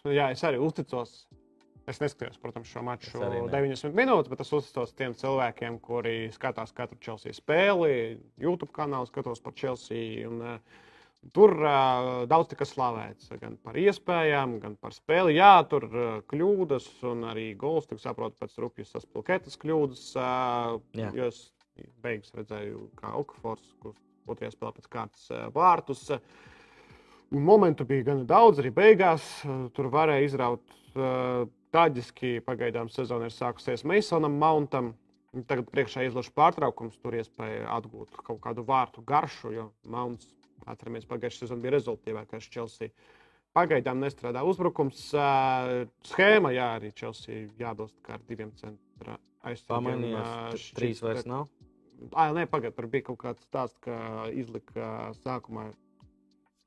Jā, es arī uzticos. Es neskatījos, protams, šo maču Es arī ne. 90 minūtes, bet es uzticos tiem cilvēkiem, kuri skatās katru Chelsea spēli. YouTube kanālu skatos par Chelsea. Un, uh, Tur uh, daudz tika slavēts gan par iespējām, gan par spēli. Jā, tur uh, kļūdas un arī gols, tik saprotu, pēc rupjas saspilkētas kļūdas. Uh, Jā. jo es beigas redzēju, kā Okafors, kurš otrajā spēlē pēc kārtas uh, vārtus. Un momentu bija gan daudz, arī beigās. Uh, Tur varēja izraut uh, traģiski. Pagaidām sezona ir sākusies Masonam Mountam. Tagad priekšā izlaša pārtraukums, tur iespēja atgūt kaut kādu vārtu garšu, jo Mounts, atceramies, pagājušajā sezonā bija rezultātīvākais Chelsea. Pagaidām nestrādā uzbrukums. Uh, schēma, jā, arī Chelsea jābilst kā ar diviem centra aizsargiem. Pamanījās, uh, trīs vairs nav. Ah, nē, pagaidiet, tur bija kaut kāds stāsts, ka izlika sākumā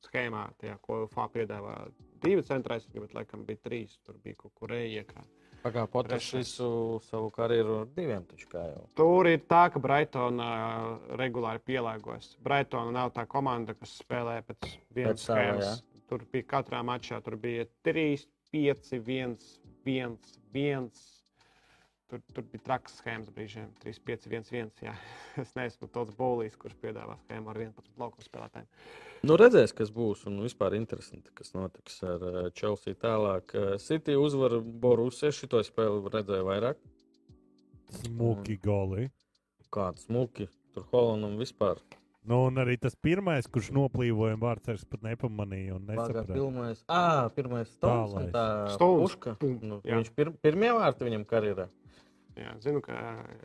schēmā, tajā, ko FA piedāvā divi centra aizsargi, bet laikam bija trīs. Tur bija kaut kur ejaka. Pagājušā visu savu karjeru ar diviem taču kā jau. Tur ir tā, ka Brightona uh, regulāri pielāgojas. Brightona nav tā komanda, kas spēlē pēc vienas schēmas. Tur bija katrā mačā, tur bija 3, 5, 1, 1, 1. Tur, tur bija traks schēmas brīžiem, 3, 5, 1, 1. Jā. (laughs) Es neesmu tāds bolīs, kurš piedāvā schēmu ar 11 lauku spēlētājiem. Nu, redzēs, kas būs. Un vispār interesanti, kas notiks ar uh, Chelsea tālāk. Uh, City uzvar Borussia. Šito spēli redzēju vairāk. Smuki goli. Kāds smuki. Tur Holandam vispār. Nu, un arī tas pirmais, kurš noplīvoja, vārds pat un Pagājušā nesaprata. pirmais. Ah, pirmais un Tālais. Tā. Pum, Nu, jā. viņš pir, pirmie vārti viņam karjerā. Jā, zinu, ka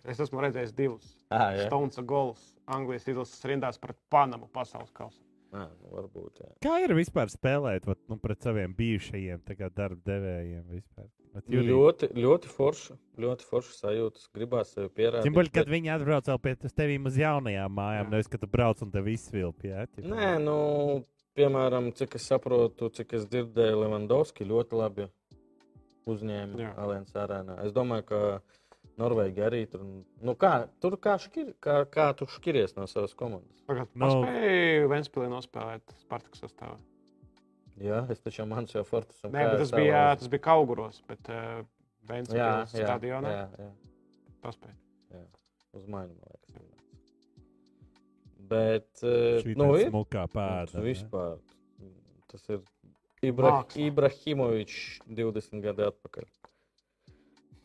es esmu redzējis divus. Ah, jā. Stones gols Anglijas izlases rindās pret Panamu pasaules kausā. Ah, nu, varbūt. Jā. Kā ir vispār spēlēt vat, nu, pret saviem bijušajiem tagad darba devējiem? Vispār? Ļoti, ļoti forša. Ļoti forša sajūta. Gribās sev pierādīt. Ķimbuļ, kad bet- viņi atbrauc vēl pie tevis uz jaunajām mājām, nevis kad tu brauc un tev izsvilp. Jā, ķipa? Nē, nu, piemēram, cik es saprotu, cik es dzirdēju, Levandovski ļoti labi uzņēma. Allianz arēnā. Es domāju, ka Norvēģi arī tur. Nu, kā, tur kā, škir, kā, kā tu škiries no savas komandas? Pagaidā, Nu. no. spēju Ventspīlī nospēlēt Spartakas sastāvā. Jā, es taču manu jau Fortus. Nē, bet tas bija, tas bija Kauguros, bet uh, jā, Ventspīlis jā, stadionā jā, jā, paspēja. jā. Uz mani, man liekas. Bet, eh, Šī nu, nu, ir. smukā Nu, pēda. tu ne? vispār. tas ir Ibra Māksla. Ibrahimovičs 20 gadu atpakaļ.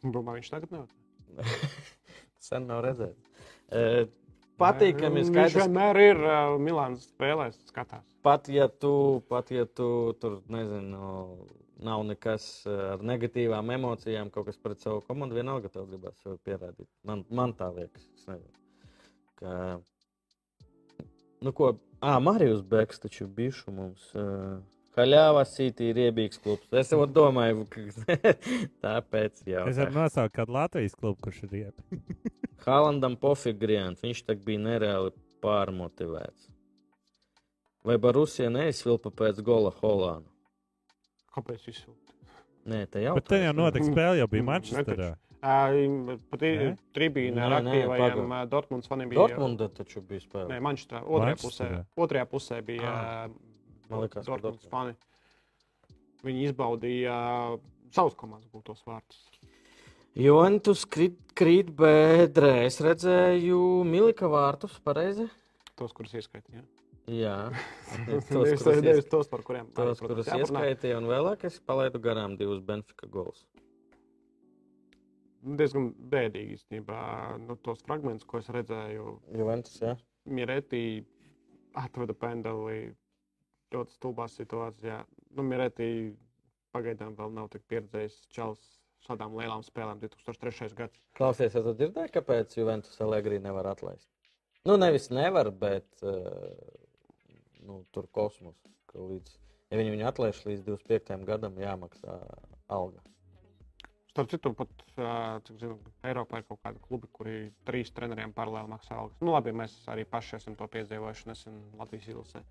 Domāju, viņš tagad nav. (laughs) Sen nav redzēts. E, patīkami ir Viņš skaidrs, vienmēr ir uh, Milānas spēlēs, skatās. Pat ja tu, pat ja tu tur nezinu, nav nekas eh, ar negatīvām emocijām, kaut kas pret savu komandu, vienalga tev gribās sev pierādīt. Man, man tā liekas. Es nezinu. Ka, nu, ko, ah, Marijus Beks taču bišu mums. Uh, Haļāvā City ir iebīgs klubs. Es jau domāju, ka (laughs) tāpēc jau. Es varu nosaukt kādu Latvijas klubu, kurš ir riepi. Haalandam pofīgi grāmatā. Viņš tā bija nereāli pārmotivēts. Vai Barusija neizsvilpa pēc gola Holānu? Kāpēc viņš sūta? Nē, tā jau Bet te jau notika spēle, jau bija Mm, Manchesterā. Tribīnē Nē, ar aktīvajiem Dortmunds faniem bija. Dortmunda taču bija spēle. Nē, Manchesterā. Otrajā pusē, otrajā pusē bija Ah. ka Dortmunds Dortmunds. fani. Viņi izbaudīja savus komandas gūtos vārdus. Juventus krīt, krīt bedrē. Es redzēju Milika vārtus, pareizi? Tos, kurus ieskaitīja. Jā, (laughs) Tos, nevis, kurus, nevis tos, par kuriem tos, arī, kurus ieskaitīju, un vēlāk es palaidu garām divus Benfica gols. Diezgan bēdīgi īstenībā. Nu, tos fragmentus, ko es redzēju, Juventus, jā. Miretī atveda pendeli ļoti stulbā situācijā. Nu, Miretī pagaidām vēl nav tik pieredzējis čels šādām lielām spēlēm 2003. gads. Klausies, es dzirdēju, kāpēc Juventus Allegri nevar atlaist. Nu, nevis nevar, bet uh, nu, tur kosmos. ka Līdz, ja viņi viņu atlaiž līdz 25. gadam, jāmaksā alga. Starp citu, pat zinu, Eiropā ir kaut kādi klubi, kuri trīs treneriem paralēli maksā algas. Nu, labi, mēs arī paši esam to piedzīvojuši nesen Latvijas ilusē.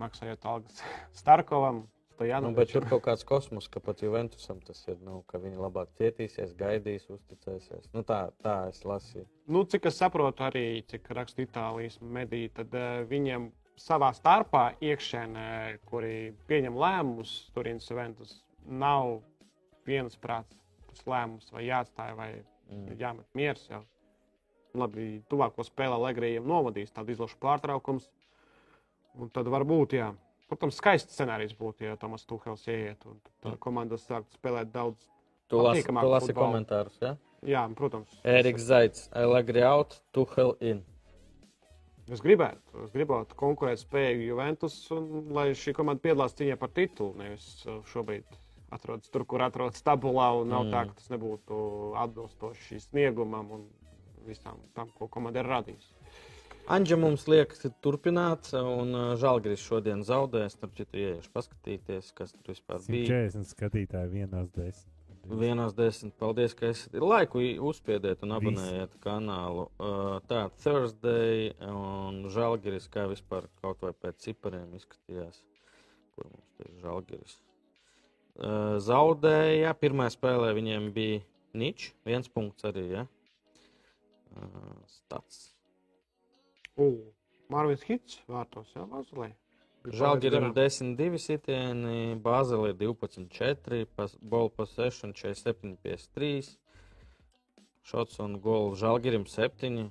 Maksājot algas (laughs) Starkovam, Nu, bet tur kaut kāds kosmos, ka pat Juventusam tas ir, nu, ka viņi labāk cietīsies, gaidīs, uzticēsies. Nu, tā, tā es lasīju. Nu, cik es saprotu, arī cik raksta Itālijas mediji, tad uh, viņiem savā starpā iekšēnē, kuri pieņem lēmumus, Turīnas Juventus, nav viensprāts tas lēmums, vai jāatstāj, vai Mm. jāmet miers. Jau. Labi, tuvāko spēlē Legrija novadīs tādu izlašu pārtraukumu. Un tad varbūt, jā. Protams, skaists scenārijs būtu, ja Tomas Tuhels ieiet un tad komandas sāktu spēlēt daudz. Tu lasi, tu lasi komentārus, jā? Jā, protams. Eriks Zaits, Allegri out, Tuhel in. Es gribētu, es gribētu konkurēt spēju Juventus, un lai šī komanda piedalās cīņā par titulu. Nevis uh, šobrīd atrodas tur, kur atrodas tabulā, un nav mm. tā, ka tas nebūtu atbilstoši sniegumam un visam tam, ko komanda ir radījusi. Anģa mums liekas, ir turpināt, un uh, Žalgris šodien zaudēs. Starp citu, ieiešu paskatīties, kas tur vispār bija. 140 skatītāji vienās desmit. Vienās desmit. Paldies, ka esat laiku uzspiediet un abonējiet kanālu. Uh, tā, Thursday un Žalgiris, kā vispār kaut vai pēc cipariem izskatījās. Kur mums te ir Žalgiris? Zaudēja. Pirmā spēlē viņiem bija Ničs, viens punkts arī. Ja? Stats. Marvins Hits vārtos, Jā, Vazulē. Žalgirim 10-2 sitieni, Bāzelē 12-4, Bola possession 47-53, Šots un gols Žalgirim 7.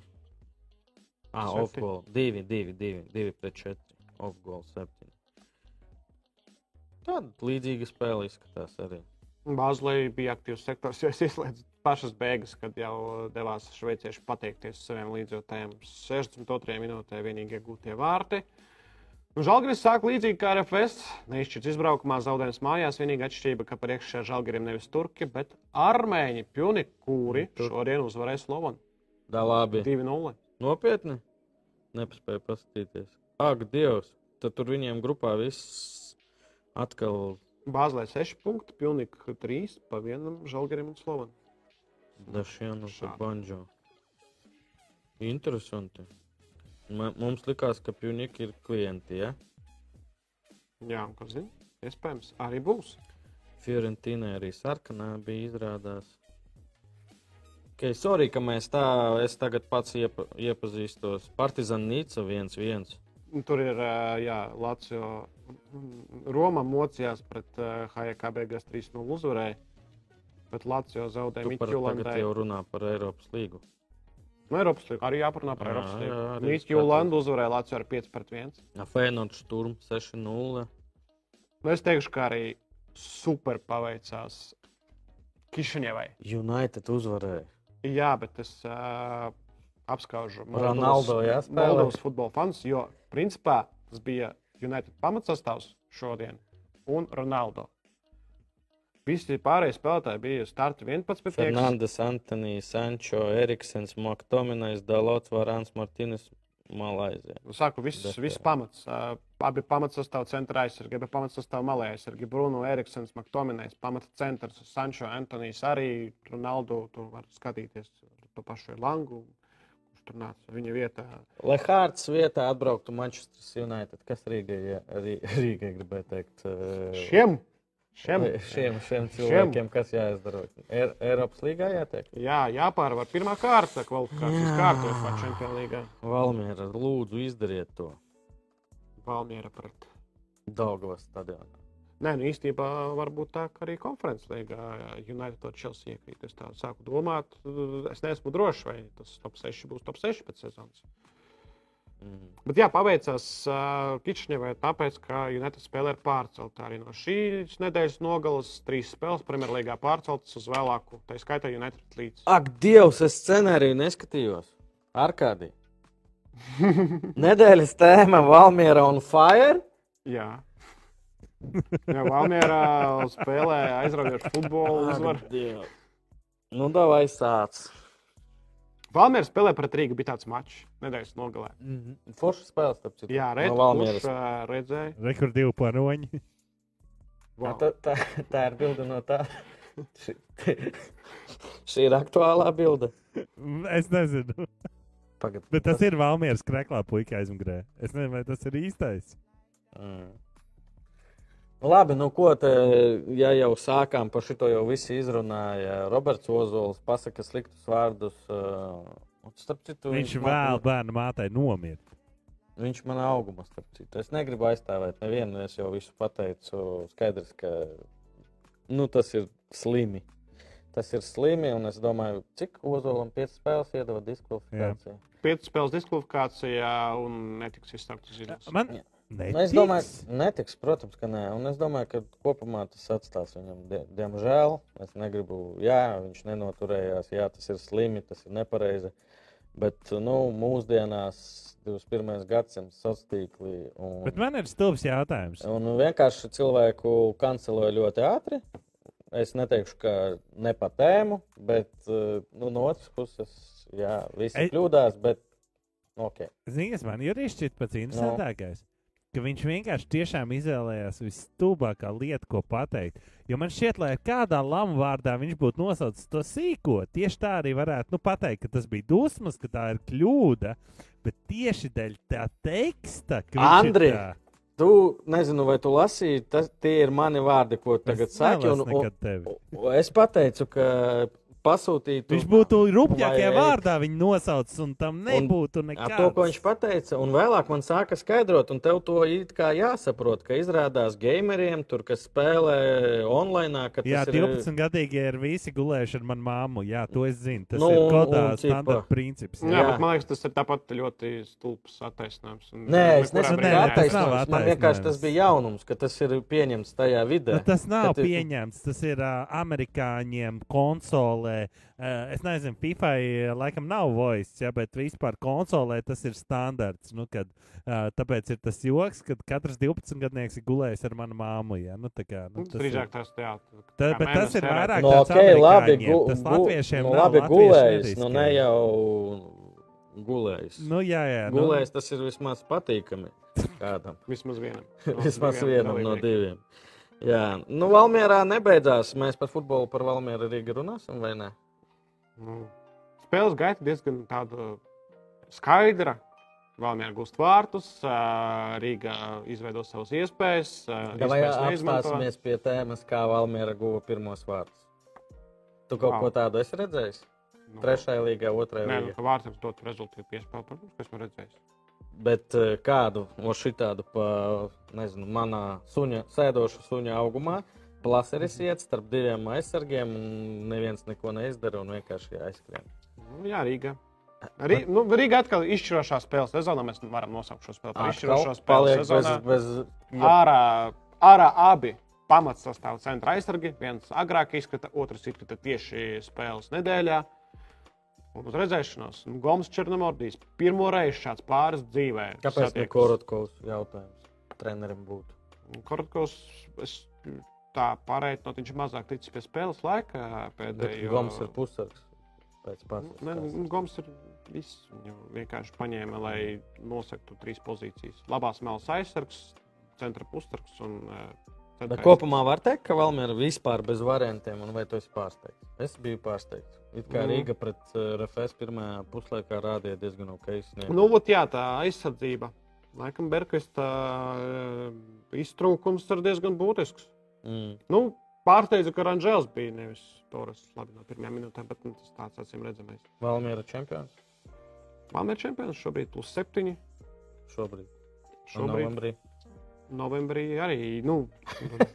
Ah, off goal 2, 2, 2, 2 pret 4, off goal 7. Tāda līdzīga spēle izskatās arī. Bāzlē bija aktīvs sektors, jo es izslēdzu pašas beigas, kad jau devās šveicieši pateikties saviem līdzjūtējiem. 62. minūtē vienīgi iegūtie vārti. Nu, Žalgiris sāk līdzīgi kā RFS. Neizšķirts izbraukumā, zaudējums mājās. Vienīgā atšķirība, ka priekšā Žalgirim nevis turki, bet armēņi, pjuni, kuri Tur- šodien uzvarēs Slovanu Da labi. 2-0. Nopietni? Nepaspēju paskatīties. Ak, Dievs! Tad tur viņiem grupā viss atkal Bāzlē 6 punkti, Pilnīgi 3 pa vienam Žalgirim un Slovenam. Dažiem no banjo. Interesanti. Mums likās, ka Pjūnika ir klienti. Ja? Jā, un kas zina? Iespējams, arī būs. Fiorentīnai arī sarkanā bija izrādās. Okay, sorry, ka mēs tā, es tagad pats iepa, iepazīstos. Partizan Nīca 1-1. Tur ir Latvijas Roma mocījās pret HJK beigās 3-0 uzvarēja. Bet Latvijas zaudēja par tagad jau runā par Eiropas līgu. No Eiropas līnijas arī jāparunā par Eiropas līniju. arī Mikļulandu uzvarēja Latvijas ar 5 pret 1. Fēnots Sturm 6-0. Nu, es teikšu, ka arī super paveicās Kišņevai. United uzvarēja. Jā, bet es uh, apskaužu Ronaldo? Moldovas futbola fans, jo principā tas bija United pamatsastāvs šodien un Ronaldo. Visi pārējie spēlētāji bija starta 11. Fernandes, Antonijs, Sančo, Eriksens, Maktominais, Dalots, Varāns, Martīnis, Malaizija. Nu, Saku, viss, viss pamats. Uh, abi pamatsastāv centra aizsargi, abi pamatsastāv malē aizsargi. Bruno, Eriksens, Maktominais, pamata centrs, Sančo, Antonijs arī, Ronaldo, tur var skatīties to pašu Langu, tur nāca viņa vietā. Lai Hārts vietā atbrauktu Manchester United, kas Rīgai, Rīgai gribēja teikt? Šiem, šiem, šiem, šiem cilvēkiem, kas jāizdara. Er, Eiropas līgā jātiek. jā, jāpārvar pirmā kārta kvalifikācijas kārta UEFA Champions League. Valmiera, lūdzu, izdariet to Valmiera pret. Daugavas stadionā. Nē, nu īstenībā varbūt tā, ka arī konferences līgā United to Chelsea iekrīt. Es tā sāku domāt, es neesmu drošs, vai tas top 6 būs top 6 pēc sezonas. Mm. Bet jā, paveicās uh, Kičņevai tāpēc, ka United spēlē ir pārcelta arī no šīs nedēļas nogalas. Trīs spēles Premjerlīgā pārceltas uz vēlāku, tā skaitā United līdz. Ak, Dievs, es scenāriju neskatījos. Arkādī. (laughs) Nedēļas tēma Valmiera un Fire. Jā. Jā, Valmierā spēlē aizraujošu futbolu. Uzvar. Nu, davai sāc. Valmiera spēlē pret Rīgu, bija tāds mačs nedēļas nogalē. Forša spēles, tāpēc ir. Jā, no redz, Valmieras. kurš, ā, redzēja. Rekur divi paroņi. Jā, tā, tā, tā ir bilde no tā. Šī, ir aktuālā bilde. Es nezinu. Pagad. Bet tas ir Valmieras kreklā, puika aizmugurē. Es nezinu, vai tas ir īstais. Mm. Labi, nu ko te, ja jau sākām par šito, jau visi izrunāja. Roberts Ozols pasaka sliktus vārdus. Uh, starp citu, Viņš man- vēl bērnu mātei nomirt. Viņš man auguma starp citu. Es negribu aizstāvēt nevienu, es jau visu pateicu. Skaidrs, ka nu, tas ir slimi. Tas ir slimi, un es domāju, cik Ozolam 5 spēles iedeva diskvalifikāciju. Piecas spēles diskvalifikācijā un netiks izsākts uz izlases. Man Jā. Netiks. Nu, es domāju, netiks, protams, ka nē. Un es domāju, ka kopumā tas atstās viņam, die, diemžēl. Es negribu, jā, viņš nenoturējās, jā, tas ir slimi, tas ir nepareizi. Bet nu, mūsdienās, 21. gadsimta sociālā tīklī, un, Bet man ir stulbs jautājums. un vienkārši cilvēku kanceloja ļoti ātri. Es neteikšu, ka ne pa tēmu, bet nu, no otras puses, jā, visi Ei- kļūdās, bet nu, ok. Ziniet, man ir šķiet pats interesantākais. Ka viņš vienkārši tiešām izvēlējās visstulbākā lieta, ko pateikt. Jo man šķiet, lai kādā lama vārdā viņš būtu nosaucis to sīko, tieši tā arī varētu nu, pateikt, ka tas bija dusmas, ka tā ir kļūda. Bet tieši dēļ tā teksta, ka Andri, tā- Tu nezinu, vai tu lasīji, tas tie ir mani vārdi, ko tagad saki. Un, un, un es pateicu, ka pasūtītu. Viņš būtu rupjākajā Vai- vārdā viņu nosaucis, un tam nebūtu Ar nekā. to, ko viņš pateica, un vēlāk man sāka skaidrot, un tev to it kā jāsaprot, ka izrādās gameriem, tur, kas spēlē online, ka tas Jā, ir 12 gadīgi ir visi gulējuši ar manu māmu. Jā, to es zinu. Tas Nu, ir kodā standarta princips. Jā, Jā. bet man liekas, tas ir tāpat ļoti stulbs attaisnojums. un Nē, es nesaku, ka attaisnojums. Man vienkārši tas bija jaunums, ka tas ir pieņemts tajā vidē. Nu, tas nav pieņemts. Tas ir uh, amerikāņiem konsolē. Uh, es nezinu, FIFA laikam nav voice, ja, bet vispār konsolē tas ir standarts. Nu, kad, uh, tāpēc ir tas joks, ka katrs 12 gadnieks ir gulējis ar manu māmu. Ja. Nu, tā kā, nu, Nu, tas Drīzāk ir, tas tā, kā bet tas ir vairāk Nu, tāds ok, labi, gu, tas latviešiem nu, nav, labi gulējis, nu ne jau gulējis. Nu, jā, jā. Nu, Gulējis tas ir vismaz patīkami kādam. Vismaz vienam. (laughs) Vismaz diviem vienam no dalībniekiem. diviem. Jā, nu, Valmjerā nebeidzās. Mēs par futbolu, par Valmjeru arī runāsim, vai ne? Nu, spēles gaita diezgan tāda skaidra. Valmjerā gūst vārtus, Rīga izveido savas iespējas. Vai apstāsimies pie tēmas, kā Valmjera guva pirmos vārdus? Tu kaut Wow. ko tādu esi redzējis? Nu, Trešajā līgā, otrajā Nē, nu, līgā. ka vārtiem dot rezultātu piespēli, protams, ka esmu redzējis. Bet eh, kādu no šitādu, pa, nezinu, manā suņa, sēdoša suņa augumā, plaseris Mhm. iet starp diviem aizsargiem, un neviens neko neizdara un vienkārši aizskrien. Nu, jā, Rīga. Rī, nu, Rīga atkal izšķirošā spēles sezonā. Mēs varam nosaukt šo spēli par izšķirošo paliek bez, bez, Ārā ārā abi pamatsastāvā centra aizsargi. Viens agrāk izkrita, otrs izkrita tieši spēles nedēļā. Un uz redzēšanos, nu, Goms Černomordijs pirmo reizi šāds pāris dzīvē. Kāpēc ne Korotkovs jautājums trenerim būtu? Korotkovs, es tā pārējot, viņš ir mazāk ticis pie spēles laika Bet pēdējo. Goms ir pussargs pēc pasaules. Ne, nu, Goms ir viss. Viņu vienkārši paņēma, lai nosaktu trīs pozīcijas. Labās malas aizsargs, centra pussargs un Bet kopumā var teikt, ka Valmiera vispār bez variantiem, un vai tu esi pārsteigts? Es biju pārsteigts. It kā Nu. Rīga pret uh, RFS pirmajā puslaikā rādīja diezgan ok. sniegu. Nu, ot, jā, tā aizsardzība. Laikam Berkvista uh, iztrūkums ir diezgan būtisks. Mm. Nu, pārsteidza, ka Ranžēls bija nevis Torres labi no pirmajām minūtēm, bet nu, tas tāds acīm redzamais. Valmiera čempions Valmēr čempions šobrīd plus septiņi. šobrīd. Un Šobrīd Novembrī. Novembrī arī, nu,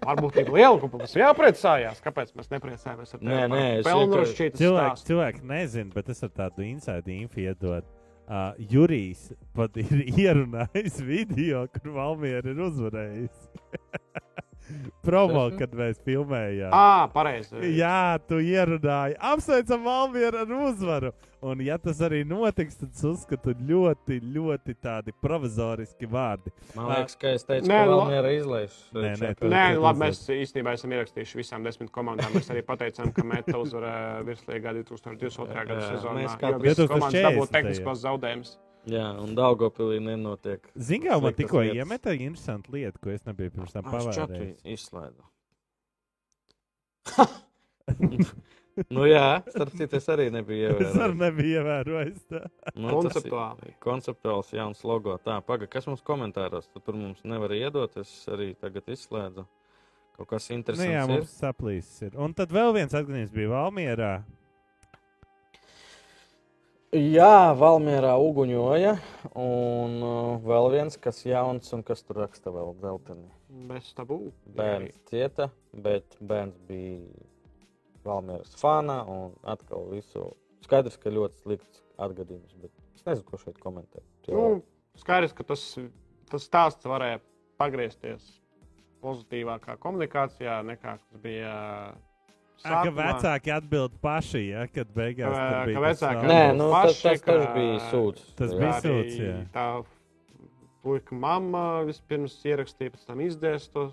varbūt ir liela, ka mums jāpriecājās. Kāpēc mēs nepriecājamies ar Nē, nē, es pelnušķītas Cilvēki, cilvēki nezina, bet es ar tādu inside info iedodu. Uh, Jurijs pat ir (laughs) ierunājis video, kur Valmiera ir uzvarējis. (laughs) Promo, kad mēs filmējām. Ā, pareizi. Jā, tu ierunāji. Apsveicam Valmieru ar uzvaru. Un, ja tas arī notiks, tad es uzskatu ļoti, ļoti tādi provizoriski vārdi. Man liekas, ka es teicu, Nē, ka Valmiera izlaiž. Nē, nē, Nē, tu- labi, mēs īstenībā esam ierakstījuši visām desmit komandām. Mēs arī pateicām, ka Meta uzvarēja virslīgā 2022. gada sezonā. mēs jo katrs- visas komandas dabūja 2040. tehniskos zaudējumus. Jā, un Daugopilī nenotiek. Zini, kā man tikko iemeta interesantu lietu, ko es nebiju pirms tam pavērojis. izslēdzu. nu jā, starp citu, es arī nebiju (laughs) Es arī ievērojis. nebiju ievērojis. tā. Nu, tas ir Konceptuāli. Konceptuāls jauns logo. Tā, paga, kas mums komentāros? Tu tur mums nevar iedot. Es arī tagad izslēdzu. Kaut kas Nu, interesants. jā, ir. mums saplīsis. Ir. Un tad vēl viens atgadījums bija Valmierā. Jā, Valmjerā uguņoja. Un uh, vēl viens, kas jauns un kas tur raksta vēl dzeltenī. Bez tabū. Bērns cieta, bet bērns bija Valmjeras fana un atkal visu. Skaidrs, ka ļoti slikts atgadījums, bet es nezinu, ko šeit komentēt. Nu, skaidrs, ka tas, tas stāsts varēja pagriezties pozitīvākā komunikācijā nekā tas bija. Ā, Ka sākumā. vecāki atbild paši, ja, kad beigās Ka- tur ka bija tas vecāki Nē, nu, paši, tas, tas, tas ka- bija sūds. Tas Jā. bija sūds, jā. Tā puika mamma vispirms ierakstīja, pēc tam izdēs to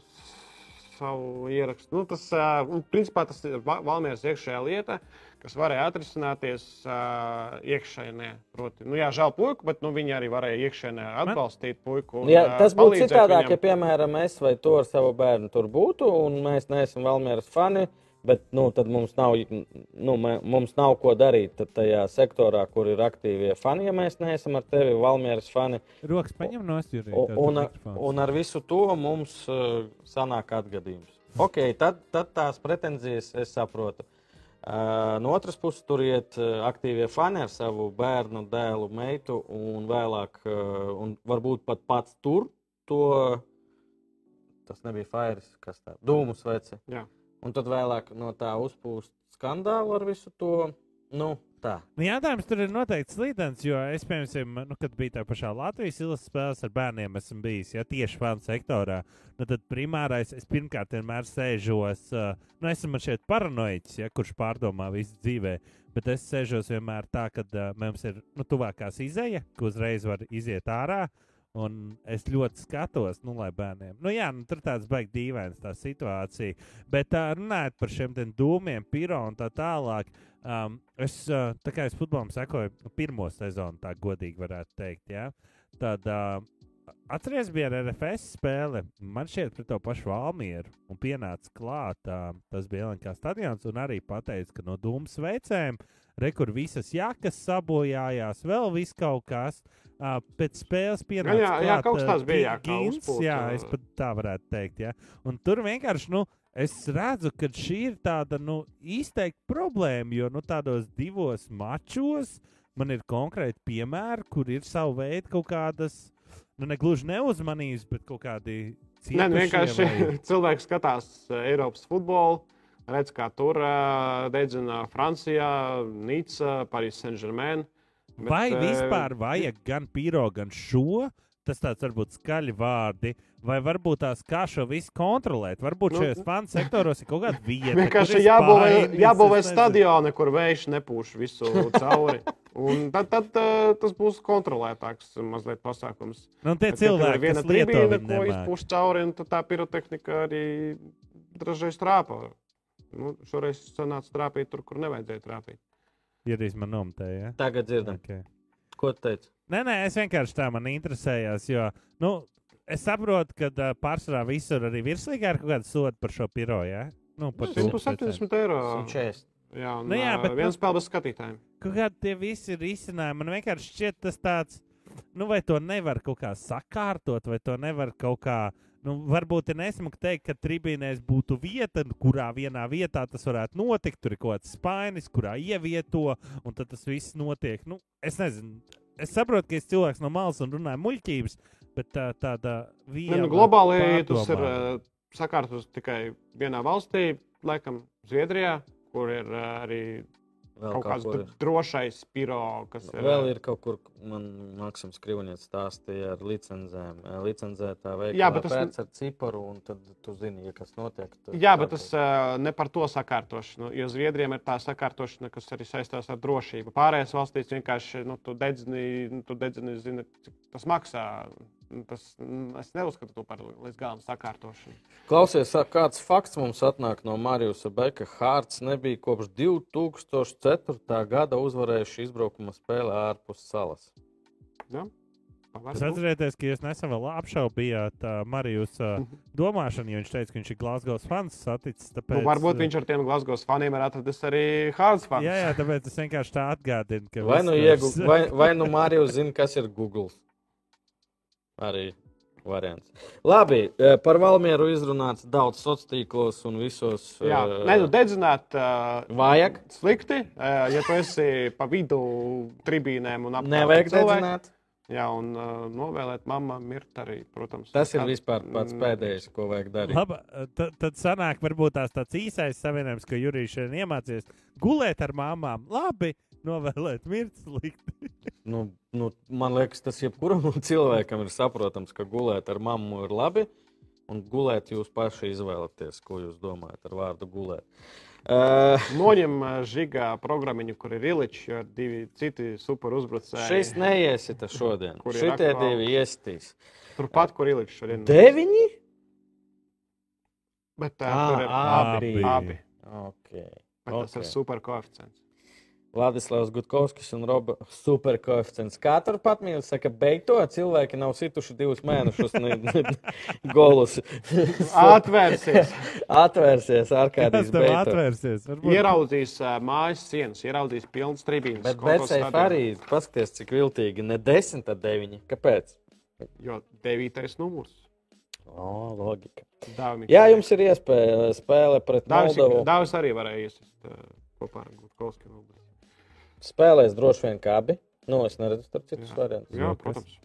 savu ierakstu. Nu, tas, un, principā, tas ir Va- Valmieras iekšējā lieta, kas varēja atrisināties uh, iekšēnē. Proti, nu, jā, žēl puiku, bet nu, viņi arī varēja iekšēnē atbalstīt puiku. un, Jā, tas būtu citādāk, viņam. ja, piemēram, es vai tu ar savu bērnu tur būtu, un mēs neesam Valmieras fani. Bet nu, tad mums nav, nu, mē- mums nav ko darīt tad tajā sektorā, kur ir aktīvie fani. Ja mēs neesam ar tevi Valmieras fani, Rokas paņem no stūra. un, un, ar- un ar visu to mums uh, sanāk atgadījums. Ok, tad, tad tās pretenzijas es saprotu. Uh, no otras puses, tur iet uh, aktīvie fani ar savu bērnu, dēlu, meitu, un vēlāk, uh, un varbūt pat pats tur to. Tas nebija Fairs, kas tā dūmus veci. Jā. Un tad vēlāk no tā uzpūst skandālu ar visu to. Nu, tā. Nu, Jautājums tur ir noteikti slīdens, jo es, piemēram, nu, kad biju tajā pašā Latvijas izlases spēlēs ar bērniem, esmu bijis ja, tieši fanu sektorā. Nu, tad primārais, es pirmkārt vienmēr sēžos, uh, nu, esmu šeit paranoiķis, ja, kurš pārdomā visu dzīvē. Bet es sēžos vienmēr tā, ka uh, mums ir nu, tuvākās izēja, ka uzreiz var iziet ārā. Un es ļoti skatos, nu, lai bērniem. Nu, jā, nu, tur tāds baigs dīvains tā situācija. Bet uh, runājot par šiem dūmiem, piro un tā tālāk, um, es, uh, tā kā es futbolam sekoju nu, pirmo sezonu, tā godīgi varētu teikt, ja? tad uh, atceries, bija ar RFS spēle. Man šķiet, pret to pašu Valmieru un pienāca klāt. Uh, tas bija Lielākā stadions un arī pateica, ka no dūmu sveicēm. Rekur visas jakas sabojājās, vēl viss kaut kas. Uh, pēc spēles pienāca. jā, jā, klāt, kaut kas tāds bija, jā, Gins. Jā, es pat tā varētu teikt. Ja? Un tur vienkārši, nu, es redzu, ka šī ir tāda nu, izteikta problēma, jo nu, tādos divos mačos man ir konkrēti piemēri, kur ir savu veidu kaut kādas, nu, ne gluži neuzmanības, bet kaut kādi Nē, nu, vienkārši vai- (laughs) cilvēks skatās Eiropas futbolu. Redz, kā tur dedzina Francijā, Nīca, Parīzē, Saint-Germain. Vai vispār vajag gan pīro, gan šo? tas tāds varbūt skaļi vārdi, vai varbūt tās kā šo visu kontrolēt. Varbūt Nu, šajos fanu sektoros ir kaut kāda (laughs) vieta. Vienkārši jābūvē, jābūvē stadioni, kur vējš nepūš visu cauri. Un tad, tad uh, tas būs kontrolētāks mazliet pasākums. Nu, tie Bet, cilvēki, viena viņu ko izpūš cauri, un tā pirotehnika arī dažreiz trāpa. Nu, šoreiz sanāca trāpīt tur, kur nevajadzēja trāpīt. Ja drīz man nometēja. Ja? Tagad dzirdam, Okay. ko tu teici. Nē, nē, es vienkārši tā man interesējās, jo nu, es saprotu, ka uh, pārsvarā visur arī virslīgā ir kaut kāda soda par šo piro. Ja? Nu, par to 170 eiro. 140. Jā, un, Nu jā, bet viens nu- bez skatītājiem. Kaut kādi tie visi ir izcinājumi. Man vienkārši šķiet tas tāds, nu, vai to nevar kaut kā sakārtot, vai to nevar kaut kā. Nu, varbūt ir nesmuki teikt, ka tribīnēs būtu vieta, kurā vienā vietā tas varētu notikt. Tur ir kaut kāds spainis, kurā ievieto, un tad tas viss notiek. Nu, es nezinu, es saprotu, ka es cilvēks no malas un runāju muļķības, bet tā, tāda viena nu, globāli tas ir uh, sakārtots tikai vienā valstī, laikam Zviedrijā, kur ir uh, arī Vēl kaut kāds kur dr- drošais piro, kas ir. Vēl ir kaut kur, man Maksims Krivoņets stāstīja ar licencēm. Licencētā veikalā Jā, bet tas- pēc ar ciparu, un tad tu zini, ja kas notiek. Jā, bet tas uh, ne par to sakārtošanu. Jo Zviedrijiem ir tā sakārtošana, kas arī saistās ar drošību. Pārējās valstīs vienkārši nu, tu dedzini, nu, tu dedzini zini, cik tas maksā. Nu, Tas, mm, es neuzskatu to par līdz galam sakārtošanu. Klausies, kāds fakts mums atnāk no Marijas Beka. Hārts nebija kopš 2004. gada uzvarējuši izbraukuma spēlē ārpus salas. Ja? Es atcerieties, ka jūs nesen vēl apšaubījāt uh, Marijas uh, domāšanu, jo viņš teica, ka viņš ir Glasgow fans saticis. Tāpēc, Nu, varbūt viņš ar tiem Glasgow faniem ir atradis arī Hārds fans. Jā, jā, tāpēc es vienkārši tā atgādinu, ka. Vai viss nu, tas- iegu, (laughs) vai, vai nu Marijas zina, kas ir Google? Arī variants. Labi, eh, par Valmieru izrunāts daudz sociālos tīklos un visos. Jā, eh, nē, nu, dedzināt uh, Vajag. slikti. Uh, ja tu esi pa vidu tribīnēm un apkārt Nevajag dedzināt. Jā, un uh, novēlēt mammām mirt arī, protams. Tas ir vispār pats pēdējais, ko vajag darīt. Labi, tad, tad sanāk, varbūt tās tāds īsais savienojums, ko Jurijs šodien iemācījās. Gulēt ar māmām, labi, novēlēt mirt slikti. (laughs) Nu, nu, man liekas, tas jebkuram (laughs) cilvēkam ir saprotams, ka gulēt ar mammu ir labi. Un gulēt jūs paši izvēlaties, ko jūs domājat ar vārdu gulēt. Uh, Noņem uh, žigā programmiņu, kur ir iličs, jo ir divi citi super uzbrucēji. šis neiesita šodien. Kur ir Šitie aktuāli? divi iestīs. Turpat, kur iličs šodien. Deviņi? Bet uh, Ā, tur ir abi. abi. abi. Okay. Bet tas ir Okay. super koeficients. Vladislavs Gutkovskis un Roba superkoeficients. Kā tur pat mīl, saka, beigt to cilvēki nav situši divus mēnešus ne, ne, golus. Atvērsies. Atvērsies ārkārtīgi beigto. atvērsies? Varbūt- Ieraudzīs uh, mājas sienas, ieraudzīs pilnas tribīnes. Bet stadionā. arī, paskatieties, cik viltīgi, ne 10, tad 9. Kāpēc? Jo devītais numurs. O, logika. Dāvim Jā, jums ir iespēja spēle pret Moldovu. Dāvis arī varēja iesist uh, kopā ar Gutkovskiju. Spēlēs droši vien kā abi. Nu, es neredzu starp citus variantus. Jā, protams.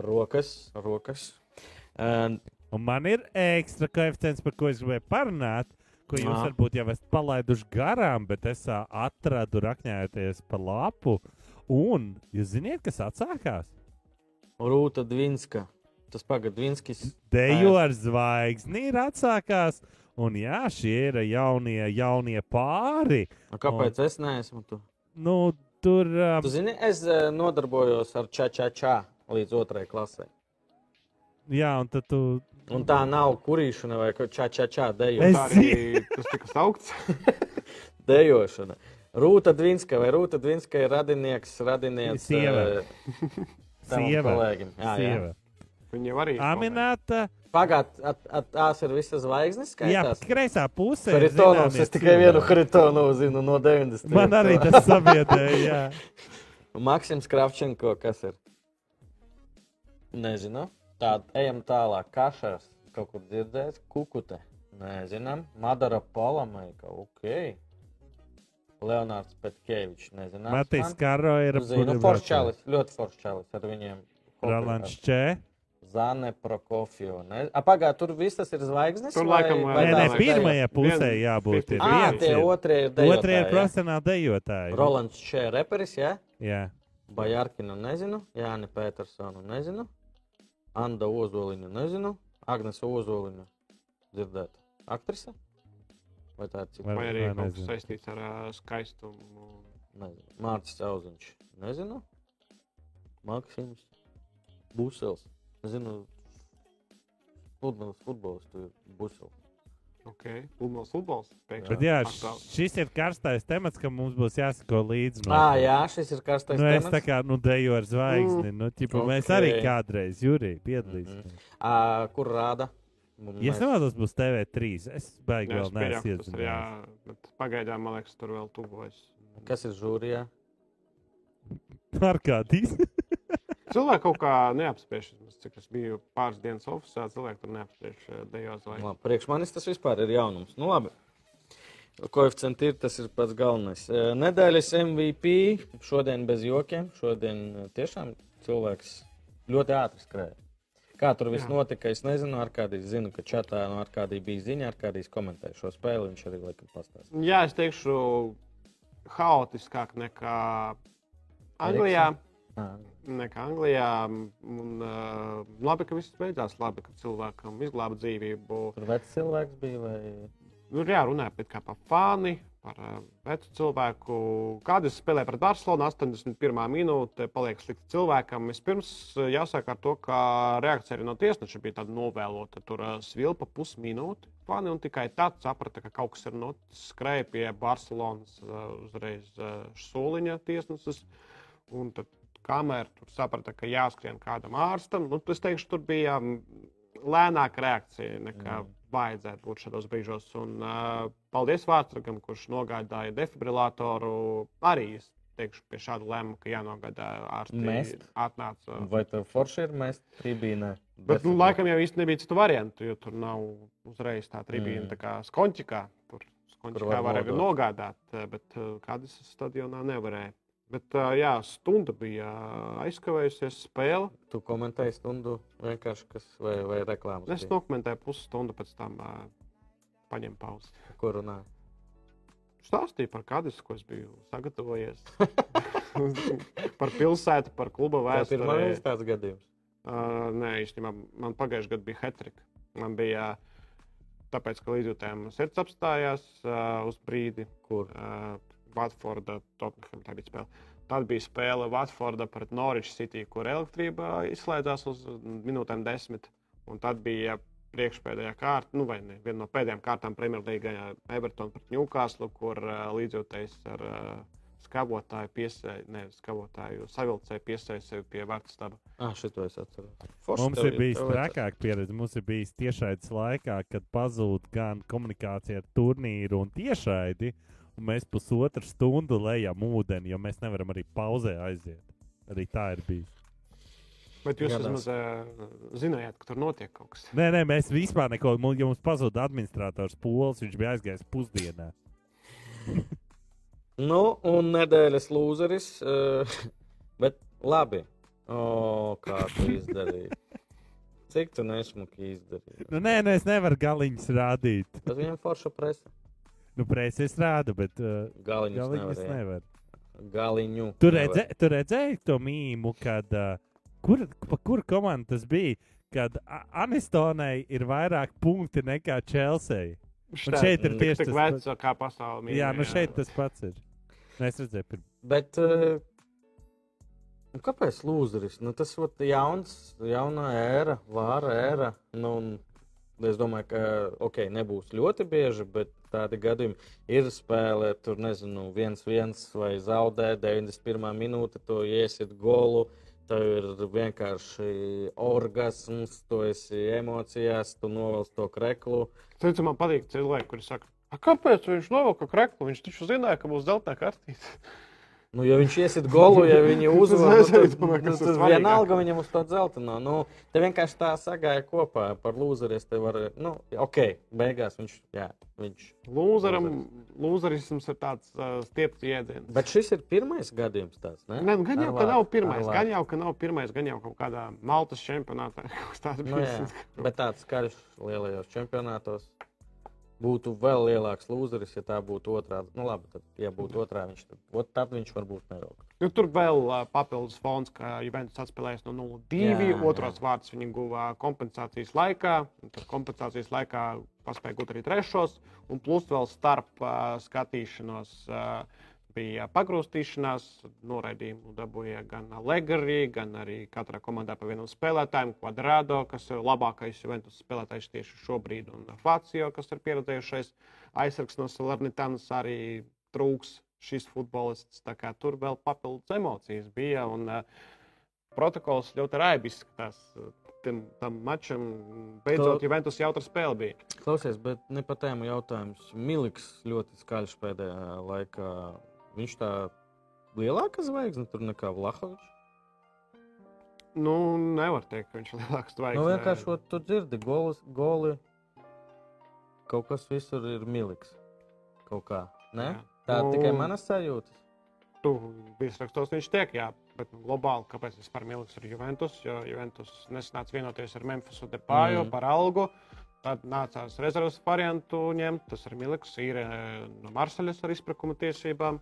Rokas, rokas. Um, Un man ir ekstra koeficients, par ko es gribēju parunāt, ko jūs Nā. varbūt jau esat palaiduši garām, bet es atradu rakņājoties pa lapu. Un jūs ziniet, kas atsākās? Rūta Dvinska. Tas pagad Dvinskis. Dejo ar zvaigzni ir atsākās. Un jā, šie ir jaunie, jaunie pāri. Nu, kāpēc es neesmu tu? Nu, tur um, Tu zini, es nodarbojos ar čā-čā-čā līdz otrajai klasē. jā, un tad tu. Un tā nav kurīšana vai čā-čā-čā Es dejošana. Tā arī tas tika saukts. (laughs) dejošana. Rūta Dvinska vai Rūta Dvinska ir radinieks, radinieks Sieva. (laughs) Sieva. kolēģim. Jā, jā. Sieva. Viņa jau arī. Aminēta. Pagāt, at, tās ir visas zvaigznes, Jā, kreisā pusē. zināmie es tikai vienu. Haritonovu zinu no 90. Man arī tas sabiedrēja. jā. (laughs) Maksims Kravčenko, kas ir? Nezinu. Tā, ejam tālāk. Kašars, kaut kur dzirdējis, kukute. Nezinām. Madara Palamaika, ok. Leonārds Petkevičs, nezinām. Matīs Karo ir Zinu, Forščālis, ļoti Forščālis ar viņiem. Rolands Čē. Zane Prokofio. Ne? A, pagā, tur visas ir zvaigznes? Tur vai- laikam, vai Nē, tā nē, ir pirmajā pusē Vien- jābūt. ir Ā, viens tie ir. otrie ir Otrie ir dejotāji, profesionāli dejotāji. Rolands Čē, reperis, jā? Jā. Bajārkinu nezinu, Jāni Petersonu nezinu. Anna Ozoliņa, nezinu. Agnese Ozoliņa, dzirdēt. Aktrise? Vai tā ir cita? Vai- Vai arī vai kaut kas nezinu. saistīts ar ā, skaistumu. Nezinu. Mārcis Cauziņš, nezinu. Maksims Busels, nezinu. Futbols, futbols, tu ir Busels. Okay. Futbols, futbols. pēkšņi Bet jā, šis ir karstais temats, kam mums būs jāsako līdzi. Ah, jā, šis ir karstais Nu, es temats. tā kā nu, deju ar zvaigzni. Nu, ķipa, Mēs Ok. arī kādreiz, Jurija, piedalīsimies. Mhm. Ā, kur rāda? Ja es nevēlos, būs TV3. Es baigi Jā, vēl es neesmu ir jā, bet pagaidām, man liekas, tur vēl tuvojas. Kas ir žūrijā? Ar kādīs. Cilvēki kaut kā neapspiež, vismaz, cik es biju pāris dienas oficiālā, cilvēki tur neapspiež eh, dejos vai Labi, priekš manis tas vispār ir jaunums. Nu, labi. Koeficienti ir tas ir pats galvenais. Eh, Nedēļas MVP šodien bez jokiem. Šodien eh, tiešām cilvēks ļoti ātri skrēja. Kā tur viss Jā. notika, es nezinu. Ar kādī zinu, ka čatā no ar kādī bija ziņa, ar kādī komentēja šo spēli. Viņš arī laikam pastāstīja. Jā, es teikšu, haotiskāk nekā Anglijā. Ah, Nekā Anglijā. Un, uh, labi, ka viss beidzās. Labi, ka cilvēkam izglāba dzīvību. Tur vecs cilvēks bija vai Nu, jā, runāja kā par fani, par uh, vecu cilvēku. Kādas spēlē pret Barcelonu, 81. minūte, paliek slikti cilvēkam. Vispirms jāsāk ar to, ka reakcija arī no tiesneša bija tāda novēlota. Tur uh, svilpa pusminūte fani un tikai tad saprata, ka kaut kas ir noticis. Skrēja pie Barcelonas uh, uzreiz uh, soliņa tiesnesis. Un tad, kamēr tur saprata, ka jāskrien kādam ārstam, nu, tas teikšu, tur bija mm, lēnāka reakcija nekā mm. vajadzētu būt šādos brīžos. Un, uh, paldies Vārtsburgam, kurš nogādāja defibrilatoru. Arī es teikšu, pie šāda lēmuma, ka jānogādā. Mest? Atnāca. vai tur forši ir mēs tribīnē? Bet, nu, laikam jau īsti nebija citu variantu, jo tur nav uzreiz tā tribīna Mm. tā kā skončikā. Tur skončikā var var arī nodot. nogādāt, bet kādas stadionā nevarēja. Bet jā, stunda bija aizkavējusies spēle. Tu komentēji stundu vienkārši, kas vai, vai reklāmas. Es dokumentēju pusstundu, pēc tam paņēmu pauzi. Ko runā? Stāstīju par kādu, ko es biju sagatavojies. (laughs) par pilsētu, par kluba Tas ir vēsturi. mans tāds gadījums. Uh, nē, īstenībā man pagājušajā gadā bija hetrika. Man bija tāpēc, ka līdzjūtējiem sirds apstājās uh, uz brīdi. Kur? Uh, Vatforda, Tottenham, tā bija spēle. Tad bija spēle Vatforda pret Norwich City, kur elektrība izslēdzās uz minūtēm desmit. Un tad bija priekšpēdējā kārta, nu vai ne, viena no pēdējām kārtām Premjerlīgā Everton pret Newcastle, kur uh, līdzjūtējs ar uh, skavotāju piesēju, ne skavotāju, savilcēju piesēju sevi pie vārtstaba. Ah, šito es atceros. Mums ir bijis trakāk pieredze. Mums ir bijis tiešraides laikā, kad pazūd gan komunikācija ar turnīru un tiešraidi. Un mēs pusotru stundu lejam ūdeni, jo mēs nevaram arī pauzē aiziet. Arī tā ir bijis. Bet jūs vismaz zinājāt, ka tur notiek kaut kas. Nē, nē, mēs vispār neko. Mums, ja mums pazuda administrators Pols, viņš bija aizgājis pusdienā. (laughs) Nu, un nedēļas lūzeris. Uh, (laughs) bet labi. O, kā tu izdarīji? Cik tu nesmuki izdarīji? Nu, nē, nē, es nevaru galiņus rādīt. Tas viņam forša presa. Nu, preses rāda, bet uh, Galiņus galiņus nevarēja. nevar. Galiņu. Tu, nevar. redzē, tu redzēji to mīmu, kad uh, kur, pa kur komanda tas bija? Kad Anistonai ir vairāk punkti nekā Chelsea. Un šeit ir tieši tas vecs, kā pasaule. Jā, nu šeit tas pats ir. Nu, es redzēju, pirms. Bet uh, nu, kāpēc lūzeris? Nu, tas ir jauns, jauna ēra, vāra ēra. Nu, un es domāju, ka ok, nebūs ļoti bieži, bet tādi gadījumi ir spēlē. Tur nezinu, viens, viens vai zaudē 91. minūte, to iesiet golu. Tev ir vienkārši orgasms, tu esi emocijās, tu novelc to kreklu. Citu, man patīk cilvēki, kuri saka, "A, kāpēc viņš novilka kreklu? Viņš taču zināja, ka būs zelta kartīte. (laughs) Nu, ja viņš iesit golu, ja viņi uzvar, Es tad, domāju, tad, tad vienalga viņam uz to dzelteno. Nu, te vienkārši tā sagāja kopā par lūzeries. Te var, nu, ok, beigās viņš, jā, viņš. Lūzeram, lūzerisms ir tāds uh, stiepts jēdziens. Bet šis ir pirmais gadījums tāds, ne? Ne, gan jau, ka nav pirmais, ar gan jau, ka nav pirmais, gan jau kaut kādā Maltas čempionātā. tāds Nu, jā, bet tāds karš lielajos čempionātos. Būtu vēl lielāks lūzeris, ja tā būtu otrā. Nu, labi, tad, ja būtu otrā, viņš tad, tad viņš varbūt nevilk. Nu, tur vēl uh, papildus fonds, ka Juventus atspēlējis no 0-2. Jā, Otros vārds viņi guva kompensācijas laikā. Tad kompensācijas laikā paspēja gūt arī trešos. Un plus vēl starp uh, skatīšanos uh, bija pagrūstīšanās. Noraidījumu dabūja gan Allegri, gan arī katrā komandā pa vienam spēlētājam. Quadrado, kas ir labākais Juventus spēlētājs tieši šobrīd, un Fācijo, kas ir pieredzējušais aizsargs no Salernitānas, arī trūks šis futbolists. Tā tur vēl papildus emocijas bija. Un, uh, protokols ļoti raibi izskatās. Tam, tam mačam beidzot To- Juventus jautra spēle bija. Klausies, bet ne par tēmu jautājums. Miliks ļoti skaļš pēdējā laikā. Viņš tā lielāka zvaigzne tur nekā Vlahovičs. Nu, nevar teikt, ka viņš ir lielāks Nu, zvaigznes. vienkārši ot, tu dzirdi, golis, goli. Kaut kas visur ir miliks. Kaut kā. Ne? Jā. Tā Nu, tikai mana sajūta. Tu virsrakstos viņš tiek, jā, bet nu, globāli kāpēc vispār Miliks ir Juventus? Jo Juventus nesanāca vienoties ar Memphisu Depāju Mm. par algu. Tad nācās rezerves variantu ņemt. Tas ir Miliks, ir no Marseļas ar izpirkuma tiesībām.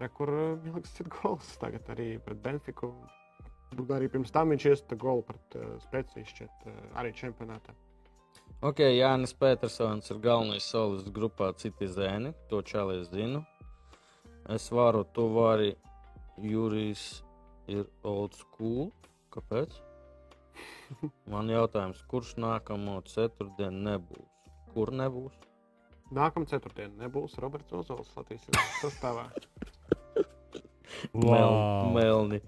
Re, kur eh, Miliks ir gols (laughs) tagad arī pret Benfiku. Arī pirms tam viņš iesta golu pret uh, Spēciju šķiet uh, arī čempionātā. Ok, Jānis Petersons ir galvenais solis grupā Citizēni. To čāli es zinu. Es varu, tu vari. Jurijs ir old school. Kāpēc? (laughs) Man jautājums, kurš nākamo ceturtdienu nebūs? Kur nebūs? Nākamā ceturtdiena nebūs Roberts Ozols Latvijas sastāvā. (laughs) Mel, Wow. melni.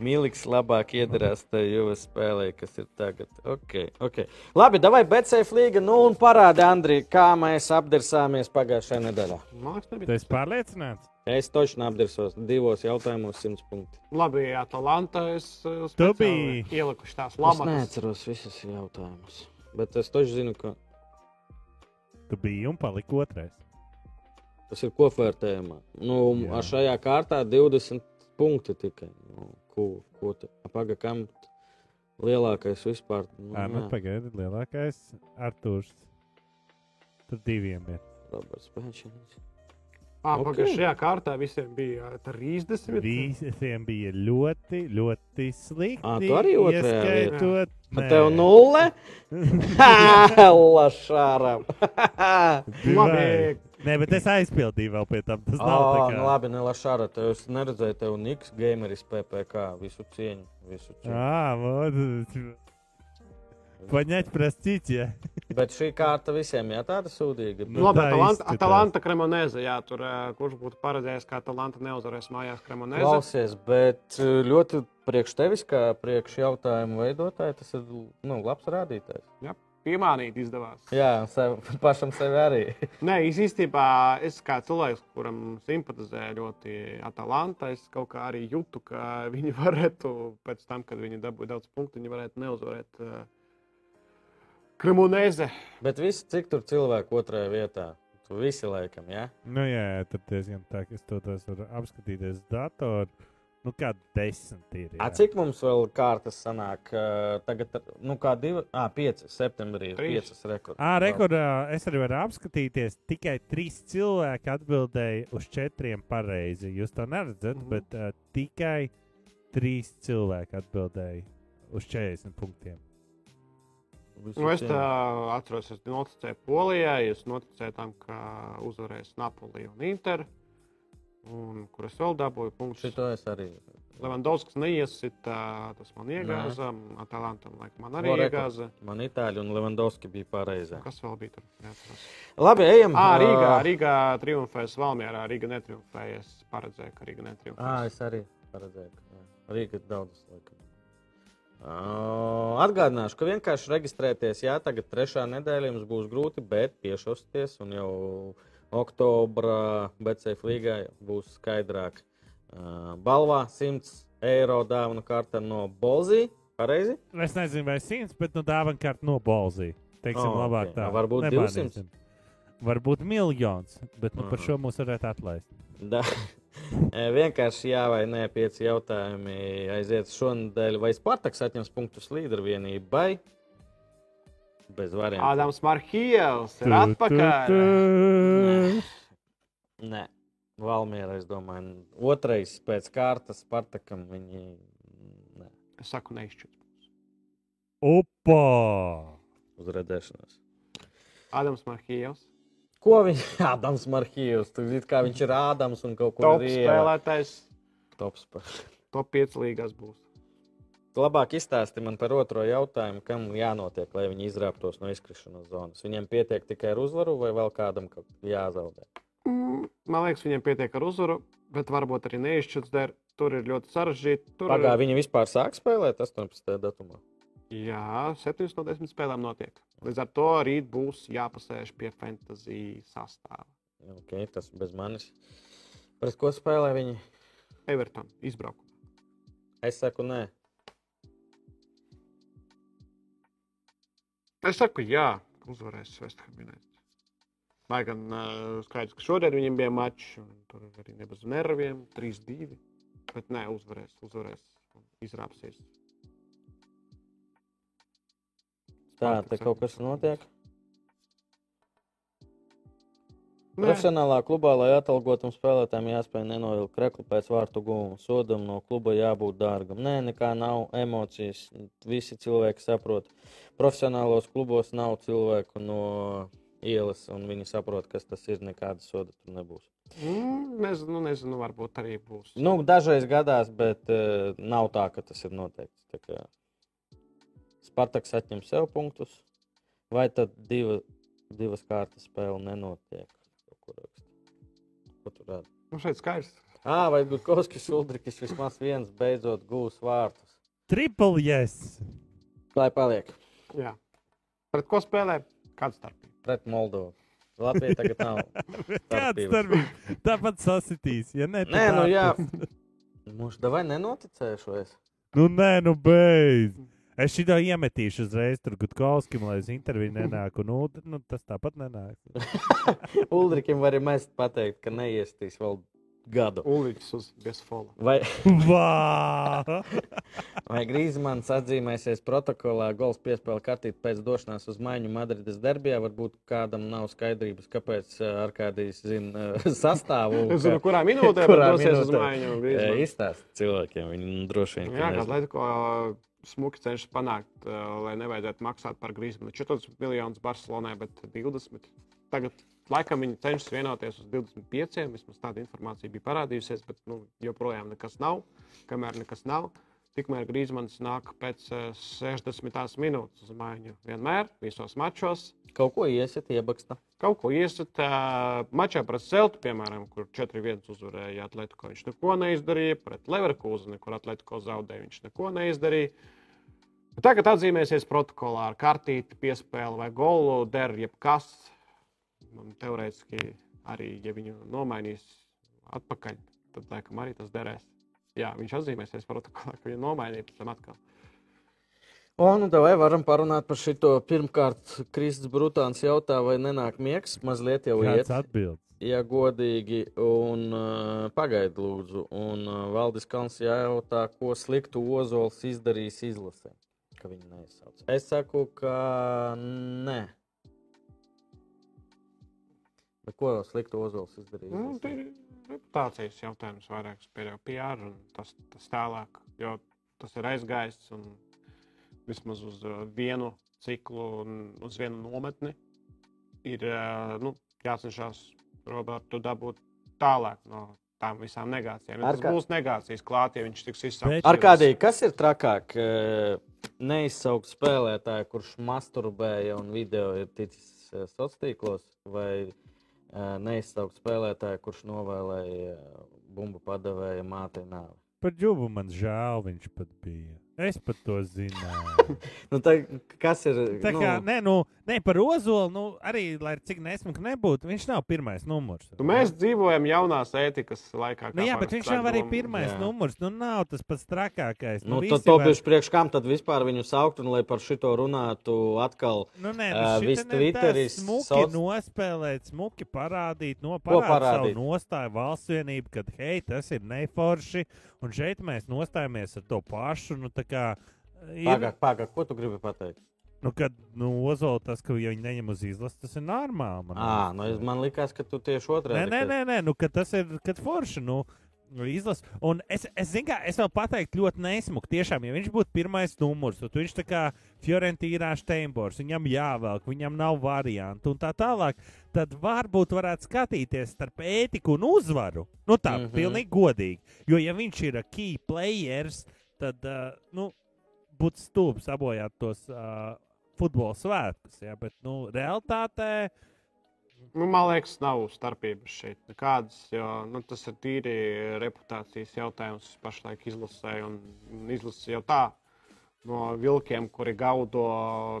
Miliks labāk iedarās tajā spēlē, kas ir tagad. Okay, okay. Labi, vai BCF līga nu un parāda, Andri, kā mēs apdirsāmies pagājušajā nedēļā. Esi pārliecināts? Es točni apdirsos divos jautājumos, simts punkti. Labi, Atalanta es speciāli biji- ielikuši tās Es lamatas. neatceros visus jautājumus, bet es točni zinu, ka Tu biji un paliki otrais. Tas ir kopvērtējumā. Nu, ar šajā kārtā 20 punkti tikai. Nu, ko, ko te? Paga, kam lielākais vispār? Nu, Ā, nu jā, pagaidi, lielākais Artūrs. Tur diviem ir. Roberts Pēčiņš. Ah, Ok. okay. Šajā kārtā visiem bija 30. Visiem bija ļoti, ļoti slikti. Ā, tu arī otrajā ieskaitot. Nē. Tev nulle? (laughs) (laughs) Lašāram! Labi. Nē, bet es aizpildīju vēl pie tam. Tas nav tā Oh, kā. nu labi, ne Lašāra. Tev es neredzēju, tev Niks Gameris PPK. Visu cieņu. Visu cieņu. А, вот. Понять, простите. Bet šī kārta visiem jā, tāda sūdīga. Nu, Nu, labi, tā Atalanta, izskatās. Atalanta Kremonēze. Jā, tur uh, kurš būtu paredzējis, ka Atalanta neuzvarēs mājās Kremonēze. Klausies, bet uh, ļoti priekš tevis, kā priekš jautājumu veidotāji, tas ir nu, labs rādītājs. Jā, piemānīt izdevās. Jā, sev, (laughs) pašam sev arī. (laughs) Nē, es īstenībā, es kā cilvēks, kuram simpatizē ļoti Atalanta, es kaut kā arī jūtu, ka viņi varētu pēc tam, kad viņi dabūja daudz punktu, viņi varētu neuzvarēt uh, Kremonēze. Bet visi, cik tur cilvēku otrajā vietā? Tu visi laikam, jā? Nu, jā, tad diezgan tā, ka es to tos varu apskatīties uz datoru. Nu, kā desmit ir. A, Jā. cik mums vēl kārtas sanāk? Uh, Tagad, nu, kā divi, ah, pieci septembrī ir Trīs. piecas rekords. À, rekordā es arī varu apskatīties. Tikai trīs cilvēki atbildēja uz četriem pareizi. Jūs to neredzat, mm. -hmm. bet uh, tikai trīs cilvēki atbildēja uz 40 punktiem. Nu, es tā atceros, es noticēju Polijai, es noticēju tam, ka uzvarēs Napoli un Inter. Un, kur es vēl dabūju punktus? Šito es arī. Levandovskis neiesita, tas man iegāza. Atalantam, laikam, man arī rekord. iegāza. Man Itāļi un Levandovski bija pareizā. Kas vēl bija tur? Neatceros. Labi, ejam. Ā, Rīgā, Ā, Rīgā triumfēs Valmjerā. Rīga netriumfēja. Es paredzēju, ka Rīga Ā, netriumfēs. es arī paredzēju. ka. Rīga ir daudz. Laikam. Ā, Atgādināšu, ka vienkārši reģistrēties, jā, tagad trešā nedēļa jums būs grūti, bet piešosties un jau oktobra BCF līgā būs skaidrāk. Ā, Balvā 100 eiro dāvana karta no Bolzī. Pareizi? Es nezinu, vai 100, bet nu, dāvana kārta no Bolzī. Teiksim, oh, labāk ok. tā. Varbūt Nemānīsim. 200? Varbūt miljons, bet nu, par Aha. šo mums varētu atlaist. Da. (laughs) Vienkārši jā vai nē, pieci jautājumi aiziet šonadēļ. Vai Spartaks atņems punktus līderu vienībai? Bez variantiem. Ādams Marhijevs ir Tu, tu, atpakaļ. tu. Nē, Valmiera, es domāju, otrais pēc kārtas Spartakam viņi. Nē, Es saku, neizšķirt. Opa! uz redzēšanos. Ādams Marhijevs. Ko viņš Ādams (laughs) Marhīvs? Tur it kā viņš ir Ādams un kaut ko Top ir ieva- spēlētājs. Top spēlētājs. Top 5 līgās būs. Labāk izstāsti man par otro jautājumu, kam jānotiek, lai viņi izrāptos no izkrišanas zonas. Viņiem pietiek tikai ar uzvaru, vai vēl kādam jāzaudē? Mm, Man liekas, viņiem pietiek ar uzvaru, bet varbūt arī neizšķirts. Der. Tur ir ļoti sarežģīti. Tur Pagā, viņi vispār sāk spēlēt 18. datumā. Jā, 7 no 10 spēlēm notiek. Līdz ar to rīt būs jāpasēž pie fantasy sastāvā. Okay, tas bez manis. Pret ko spēlē viņi? Everton izbraukumā. Es saku, nē. Es saku, jā, uzvarēs Vesthaminēs. Lai gan uh, skaidrs, ka šodien viņiem bija mačs, un tur arī nebūs nerviem, 3-2. Bet nē, uzvarēs, uzvarēs, izrāpsies. Tā, te kaut kas notiek. Nē, Profesionālā klubā, lai atalgotam spēlētājiem jāspēj nenovilkt kreklu pēc vārtu gūma. Sodam no kluba jābūt dārgam. Nē, nekā nav emocijas. Visi cilvēki saprot. Profesionālos klubos nav cilvēku no ielas, un viņi saprot, kas tas ir. Nekāda soda tur nebūs. mm, nezinu, nezinu, varbūt arī būs. Nu, dažreiz gadās, bet uh, nav tā, ka tas ir noteikts. Spartaks atņem sev punktus, vai tad diva, divas kārtas spēle nenotiek. Rādi? Nu, šeit skaidrs. Ah, vai Gutkovskis Uldrikis vismaz viens beidzot gūs vārtus. Triple yes! Lai paliek Jā. Pret ko spēlē? Kāda starpība? pret Moldovu. Latvija tagad nav. (laughs) Kāds Starpības. darbs? Tāpat sasitīs. Ja ne, Nē, nu jā. Mums davai nenoticējušies. Nu, nē, nu, beidz. Es šito iemetīšu uzreiz tur Gutkovskim, lai uz interviju nenāku. Nu, nu, tas tāpat nenāk. (laughs) Uldrikim var arī mest pateikt, ka neiestīs vēl gadu. Ulrichs uz Biesfola. Vai, (laughs) vai Grīsmans atzīmēsies protokolā gols piespēle kartīt pēc došanās uz maiņu Madrides derbijā? Varbūt kādam nav skaidrības, kāpēc uh, Arkādijs zina uh, (laughs) sastāvu. Es zinu, kurā minūtē Kurā dosies uz minūtē? mājiņu. un Eh. Izstāst cilvēkiem, viņi droši vien. Jā, kā nezina. Latvijas smuki cenšas panākt, uh, lai nevajadzētu maksāt par Grīsmanu 14 miljonus Barcelonai, bet 20. Tagad laikam viņi cenšas vienoties uz 25. Vismaz tāda informācija bija parādījusies, bet nu, joprojām nekas nav. Kamēr nekas nav, tikmēr Grīsmans nāk pēc uh, 60 minūtes uz mājiņu. Vienmēr, visos mačos. Kaut ko iesiet, iebaksta. Kaut ko iesat uh, mačā pret Celtu, piemēram, kur 4-1 uzvarēja Atletico. Viņš neko neizdarīja. Pret Leverkūzenu, kur Atletico zaudēja, viņš neko neizdarīja. Tagad atzīmēsies protokolā ar kartīti, piespēli vai golu, der jebkas. Un Teorētiski arī, ja viņu nomainīs atpakaļ, tad laikam arī tas derēs. Jā, viņš atzīmēsies protokolā, ka viņu nomainīja pēc tam atkal. O, nu, vai varam parunāt par šo? Pirmkārt, Kristis Brutāns jautā, vai nenāk miegs. Mazliet jau iet. Kāds atbild? Ja godīgi, un uh, pagaidi, lūdzu. Un uh, Valdis Kalns jautā, ko sliktu Ozols izdarīs izlasē. Ka viņi neizsauc. Es saku, ka nē. Bet ko sliktu Ozols izdarīs? Nu, tā ir reputācijas jautājums vairāk par PR un tas, tas tālāk. Jo tas ir aizgājis un vismaz uz uh, vienu ciklu un uz vienu nometni ir uh, nu, jācenšas Robertu dabūt tālāk no tām visām negācijām. Ja Ar tas kā- būs negācijas klāt, ja viņš tiks. Bet- Ar kādīgi, kas ir trakāk? eh, Neizsaukt spēlētāju, kurš masturbēja un video ir ticis eh, sociālos tīklos, vai eh, neizsaukt spēlētāju, kurš novēlēja eh, bumbu padevēja mātei nāvi? Par džubu man žēl viņš pat bija. Es pat to zināju. (laughs) Nu, tā, kas ir? Tā nu, kā, nē, nu, ne par Ozolu, nu, arī, lai cik nesmuki nebūtu, viņš nav pirmais numurs. Nu, mēs dzīvojam jaunās ētikas laikā. Nu, jā, bet viņš nav arī pirmais Jā. numurs. Nu, nav tas pats trakākais. Nu, visi tad to var- priekš, kam tad vispār viņu saukt un lai par šito runātu atkal? Nu, nē, Ā, uh, viss Twitteris smuki soc... nospēlēt, smuki parādīt, no Ko parādīt savu nostāju valsts vienību, kad, hei, tas ir neforši, un šeit mēs nostājamies ar to pašu, nu, tā kā ir... Pagāk, pagāk, ko tu gribi pateikt? Nu, kad nu, Ozola tas, ka ja viņi neņem uz izlases, tas ir normāli. Man, À, nu, es- man liekas, ka tu tieši Nē, otrādi. nē, ka- nē, nē nu, tas ir kad forši. Nu, Izlas. Un es, es, zinu, kā, es vēl pateiktu, ļoti nesmuki. Tiešām, ja viņš būtu pirmais numurs, tad viņš tā kā Fiorentīnā Steinbors, viņam jāvelk, viņam nav variantu un tā tālāk, tad varbūt varētu skatīties starp ētiku un uzvaru. Nu, tā, mm. -hmm. pilnīgi godīgi. Jo, ja viņš ir key players, tad, uh, nu, būtu stulbi sabojāt tos uh, futbola svētkus. Ja? Bet, nu, realitātē. Nu, man liekas, nav starpības šeit nekādas, jo nu, tas ir tīri reputācijas jautājums pašlaik izlasē. Izlase jau tā no vilkiem, kuri gaudo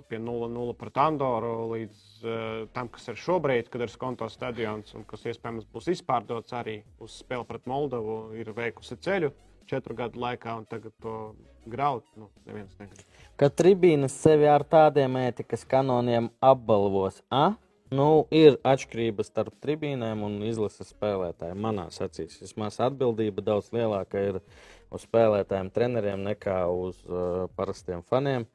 pie 0-0 pret Andoru, līdz uh, tam, kas ir šobrīd, kad ir skonto stadions un kas iespējams būs izpārdots arī uz spēli pret Moldovu, ir veikusi ceļu četru gadu laikā, un tagad to graut. Nu, neviens negrib. Ka tribīnas sevi ar tādiem ētikas kanoniem apbalvos. A? Nu, ir atšķirības starp tribīnēm un izlases spēlētājiem. Manā acīs vismaz atbildība daudz lielāka ir uz spēlētājiem, treneriem nekā uz uh, parastiem faniem.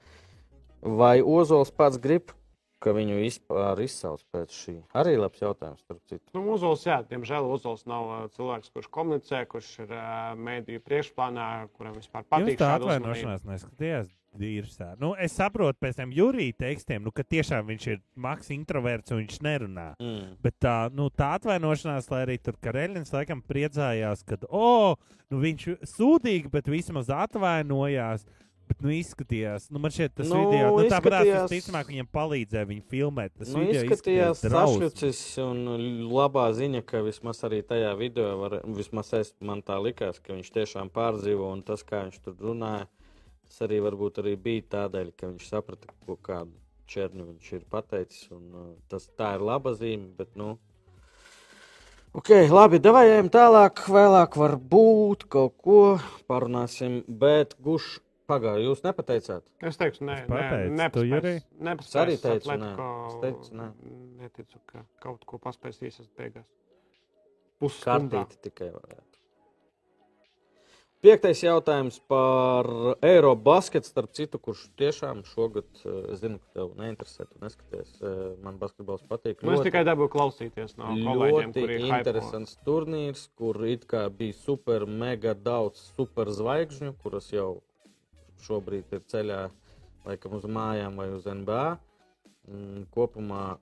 Vai Ozols pats grib, ka viņu vispār izsauc pēc šī? Arī labs jautājums, starp citu. Nu, Uzols, jā, diemžēl Uzols nav uh, cilvēks, kurš komunicē, kurš ir uh, mēdīju priekšplānā, kuram vispār Jūs patīk tā šāda uzmanība. atvainošanās neskatījās. Dīrsā. Nu, es saprotu pēc tam jūrija tekstiem, nu, ka tiešām viņš ir maks introverts un viņš nerunā. Mm. Bet tā, nu, tā atvainošanās, lai arī tur Kareļins laikam priecājās, ka, oh, nu, viņš sūdīgi, bet vismaz atvainojās. Bet, nu, izskatījās, nu, man šķiet, tas Nu, video, nu, tāpat izskatījās- visticamāk, viņam palīdzēja viņu filmēt. Tas Nu, video izskatījās sašucis un labā ziņa, ka vismaz arī tajā video, var, vismaz es, man tā likās, ka viņš tiešām pārdzīvo un tas, kā viņš tur runāja, tas arī varbūt arī bija tādēļ, ka viņš saprata, ko kādu černu viņš ir pateicis. Un, uh, tas, tā ir laba zīme, bet, nu, Ok, labi, devai ejam tālāk. Vēlāk var būt kaut ko parunāsim, bet guš pagāju. Jūs nepateicāt? Es teiktu, nē, Es pateicu, nē, tu arī? Es arī teicu, nē. Es teicu, nē. Neticu, ka kaut ko paspēs iesast beigās. Pusstundā. Kartīti tikai varētu. Piektais jautājums par Eirobasketu, starp citu, kurš tiešām šogad, eh, es zinu, ka tev neinteresē, tu neskaties, eh, man basketbols patīk. Nu, es tikai dabūju klausīties no kolēģiem, ļoti interesants turnīrs, kur it kā bija super, mega daudz super zvaigžņu, kuras jau šobrīd ir ceļā laikam uz mājām vai uz NBA. Mm, Kopumā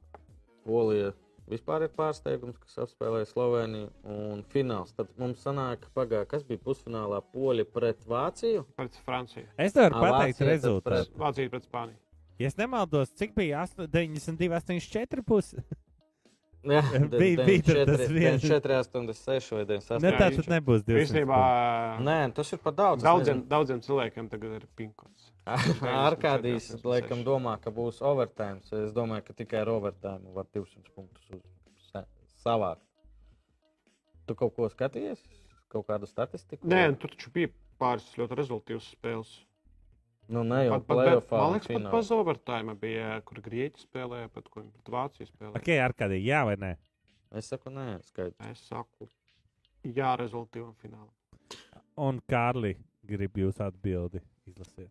Polija vispār ir pārsteigums, kas apspēlēja Sloveniju un fināls. Tad mums sanāk, pagā, kas bija pusfinālā Polija pret Vāciju. pret Franciju. Es nevaru Ā, pateikt Vācija rezultātu. pret- Vācija pret Spāniju. Ja es nemaldos, cik bija 8, 92, 84 puses. Jā, Bija- bija tas viens. 4, 86 vai 98. Ne, tā tad nebūs 200. Īstenībā Nē, tas ir par daudz. daudziem, daudziem cilvēkiem tagad ir pinkots. Arkādijs (laughs) 94, laikam domā, ka būs overtime. Es domāju, ka tikai ar overtime var 200 punktus uz sa- savākt. Tu kaut ko skatījies? Kaut kādu statistiku? Nē, tur taču bija pāris ļoti rezultātīvas spēles. nu, ne jau playoffā. man un liekas, pat pēc overtime bija, kur Grieķi spēlēja, pat viņi pret Vāciju spēlēja. Ok, ar kādiem jā vai nē? Es saku, nē, skaidrs. Es saku, jā, rezultātīvam finālam. Un Kārli grib jūs atbildi izlasīt.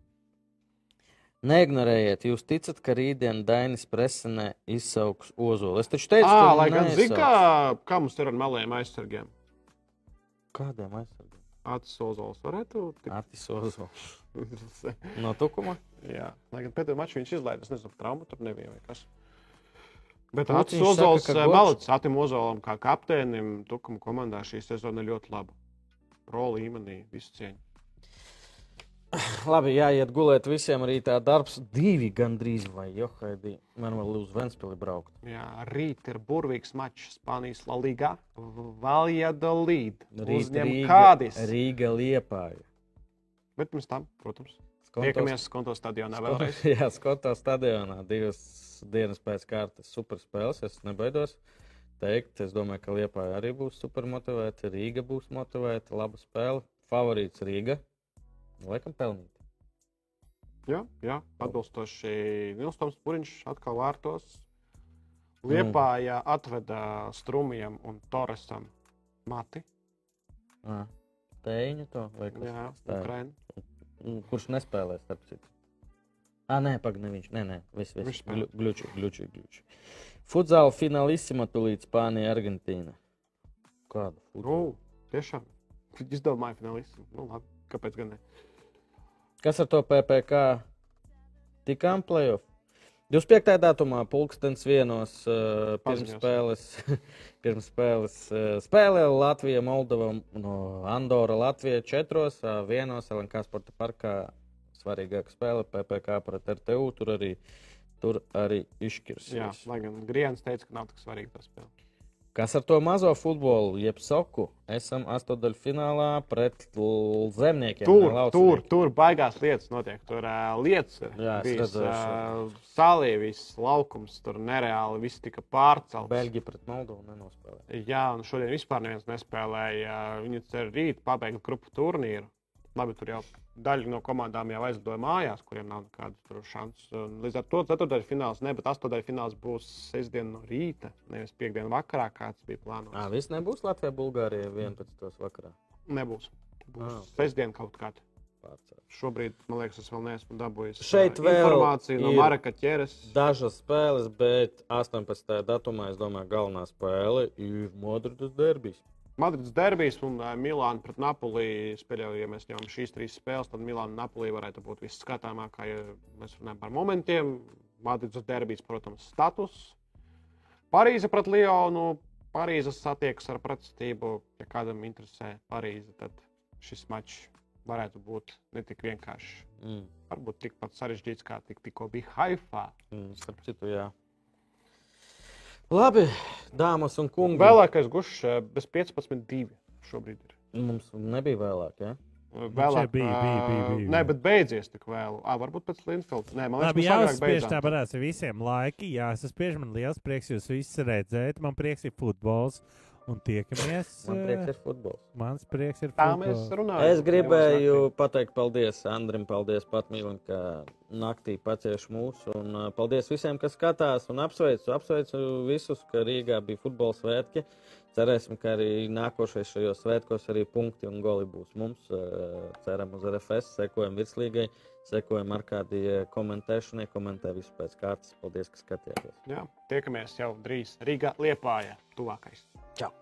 Neignorējiet, jūs ticat, ka rītdien Dainis Presenē izsauks ozolu. Es taču teicu, Ah, ka zinu, neizsauks. kā, kā mums ir ar meliem aizsargiem. Kādiem aizsargiem? Acis Ozols varētu tikt. Atis ozols. (laughs) No tukuma? Jā, lai gan pēdējā mačā viņš izlaiž, es nezinu, traumu tur nebija vai kas. Bet Acis Ozols, ka eh, Malicis Atim Ozolam kā kapteinim, Tukuma komandā šī sezona ļoti laba. Pro līmenī, visu cieņu. (sighs) Labi, jāiet gulēt visiem rītā darbs. Divi gandrīz vai johaidī. Man vēl uz Ventspili braukt. Jā, rīt ir burvīgs mačs Spānijas La Liga. Valladolid. Uzņem kādis. Rīga liepāja. Bet pirms tam, protams, Skontos- tiekamies Skonto stadionā vēlreiz. (laughs) Jā, Skotā stadionā divas dienas pēc kārtas superspēles. Es nebaidos teikt, es domāju, ka Liepāja arī būs super motivēta, Rīga būs motivēta, laba spēle. Favorīts Rīga. Laikam pelnīt. Jā, jā atbilstoši Nilstoms Puriņš atkal vārtos. Liepājā atveda Strumijam un Torresam mati. Tēņu to vai kas Jā. Mm, Kurš nespēlēs, starp citu? Ah, nē, pagaidi, ne viņš. Nē, nē, viss, viss. Gļuči, gļuči, gļuči. Futzāla finālissima tulīt Spānija, Argentīna. Kādu Nu, futbolu? tiešām. Izdomāju finālistu. Nu, labi, kāpēc gan ne? Kas ar to PPC tikām playoff? 25. datumā pulkstenis vienos uh, pirms spēles, (laughs) pirms spēles uh, spēlē Latvija, Moldova, no Andora, Latvija četros, uh, vienos LNK sporta parkā svarīgāka spēle PPC pret RTU, tur arī, tur arī Jā, izšķirsies. lai gan Grieķis teica, ka nav tik svarīga tā spēle. Kas ar to mazo futbolu, jeb soku? Esam astotdaļfinālā pret zemniekiem. Tur, tur, tur baigās lietas notiek. Tur uh, lietas ir. Jā, bijis, uh, salī, viss laukums, tur nereāli viss tika pārcelts. Beļģija pret Moldovu nenospēlē. Jā, un šodien vispār neviens nespēlēja. Viņi cer rīt pabeigt grupu turnīru. Labi, tur jau daļa no komandām jau aizlidoja mājās, kuriem nav nekādu šansu. Un Līdz ar to ceturtais fināls, ne, bet astotais fināls būs sestdien no rīta, nevis piekdien vakarā, kāds bija plānots. Ah, viss nebūs Latvijā, Bulgārijā 11. vakarā. Nebūs. Būs Ah, sestdien kaut kāda. Pārcēl. Šobrīd, man liekas, es vēl neesmu dabūjis Šeit informāciju no ir Maraka ķeres. Dažas spēles, bet 18. datumā, es domāju, galvenā spēle ir Madrides derbijas. Madrids derbijas un Milāna pret Napoli. Es pieļauju, ja mēs ņemam šīs trīs spēles, tad Milāna un Napoli varētu būt visskatāmākā, ja mēs runājam par momentiem. Madrids derbijas, protams, status. Parīze pret Lionu. Parīzes satiekas ar pretestību. Ja kādam interesē Parīze, tad šis mačs varētu būt ne tik vienkāršs. Mm. Varbūt tikpat sarežģīts, kā tik, tikko bija Haifā. Mm, starp citu, jā. Labi, dāmas un kungi. Vēlākais gušs eh, bez 15-2 šobrīd ir. Mums nebija vēlāk, ja? Vēlāk, bija, bija, bija, bija. Nē, bet beidzies tik vēlu. À, varbūt pēc Linfielda. Nē, man liekas, Labi, jāuzspiež beidzām. tāpēc visiem laiki. Jā, es spiežu, man liels prieks jūs visus redzēt. Man prieks ir futbols. Un tiekamies. Man prieks eh, ir futbols. Mans prieks ir Tā futbols. mēs runājam. Es gribēju pateikt paldies Andrim, paldies Patmīlim, ka naktī pacieš mūs. Un uh, paldies visiem, kas skatās un apsveicu, apsveicu visus, ka Rīgā bija futbola svētki. Cerēsim, ka arī nākošais šajos svētkos arī punkti un goli būs mums. Uh, ceram uz RFS, sekojam virslīgai, sekojam ar kādiem komentēšanai, komentē visu pēc kārtas. Paldies, ka skatījāties. Jā, tiekamies jau drīz Rīgā, Liepājā, tuvākais. Čau!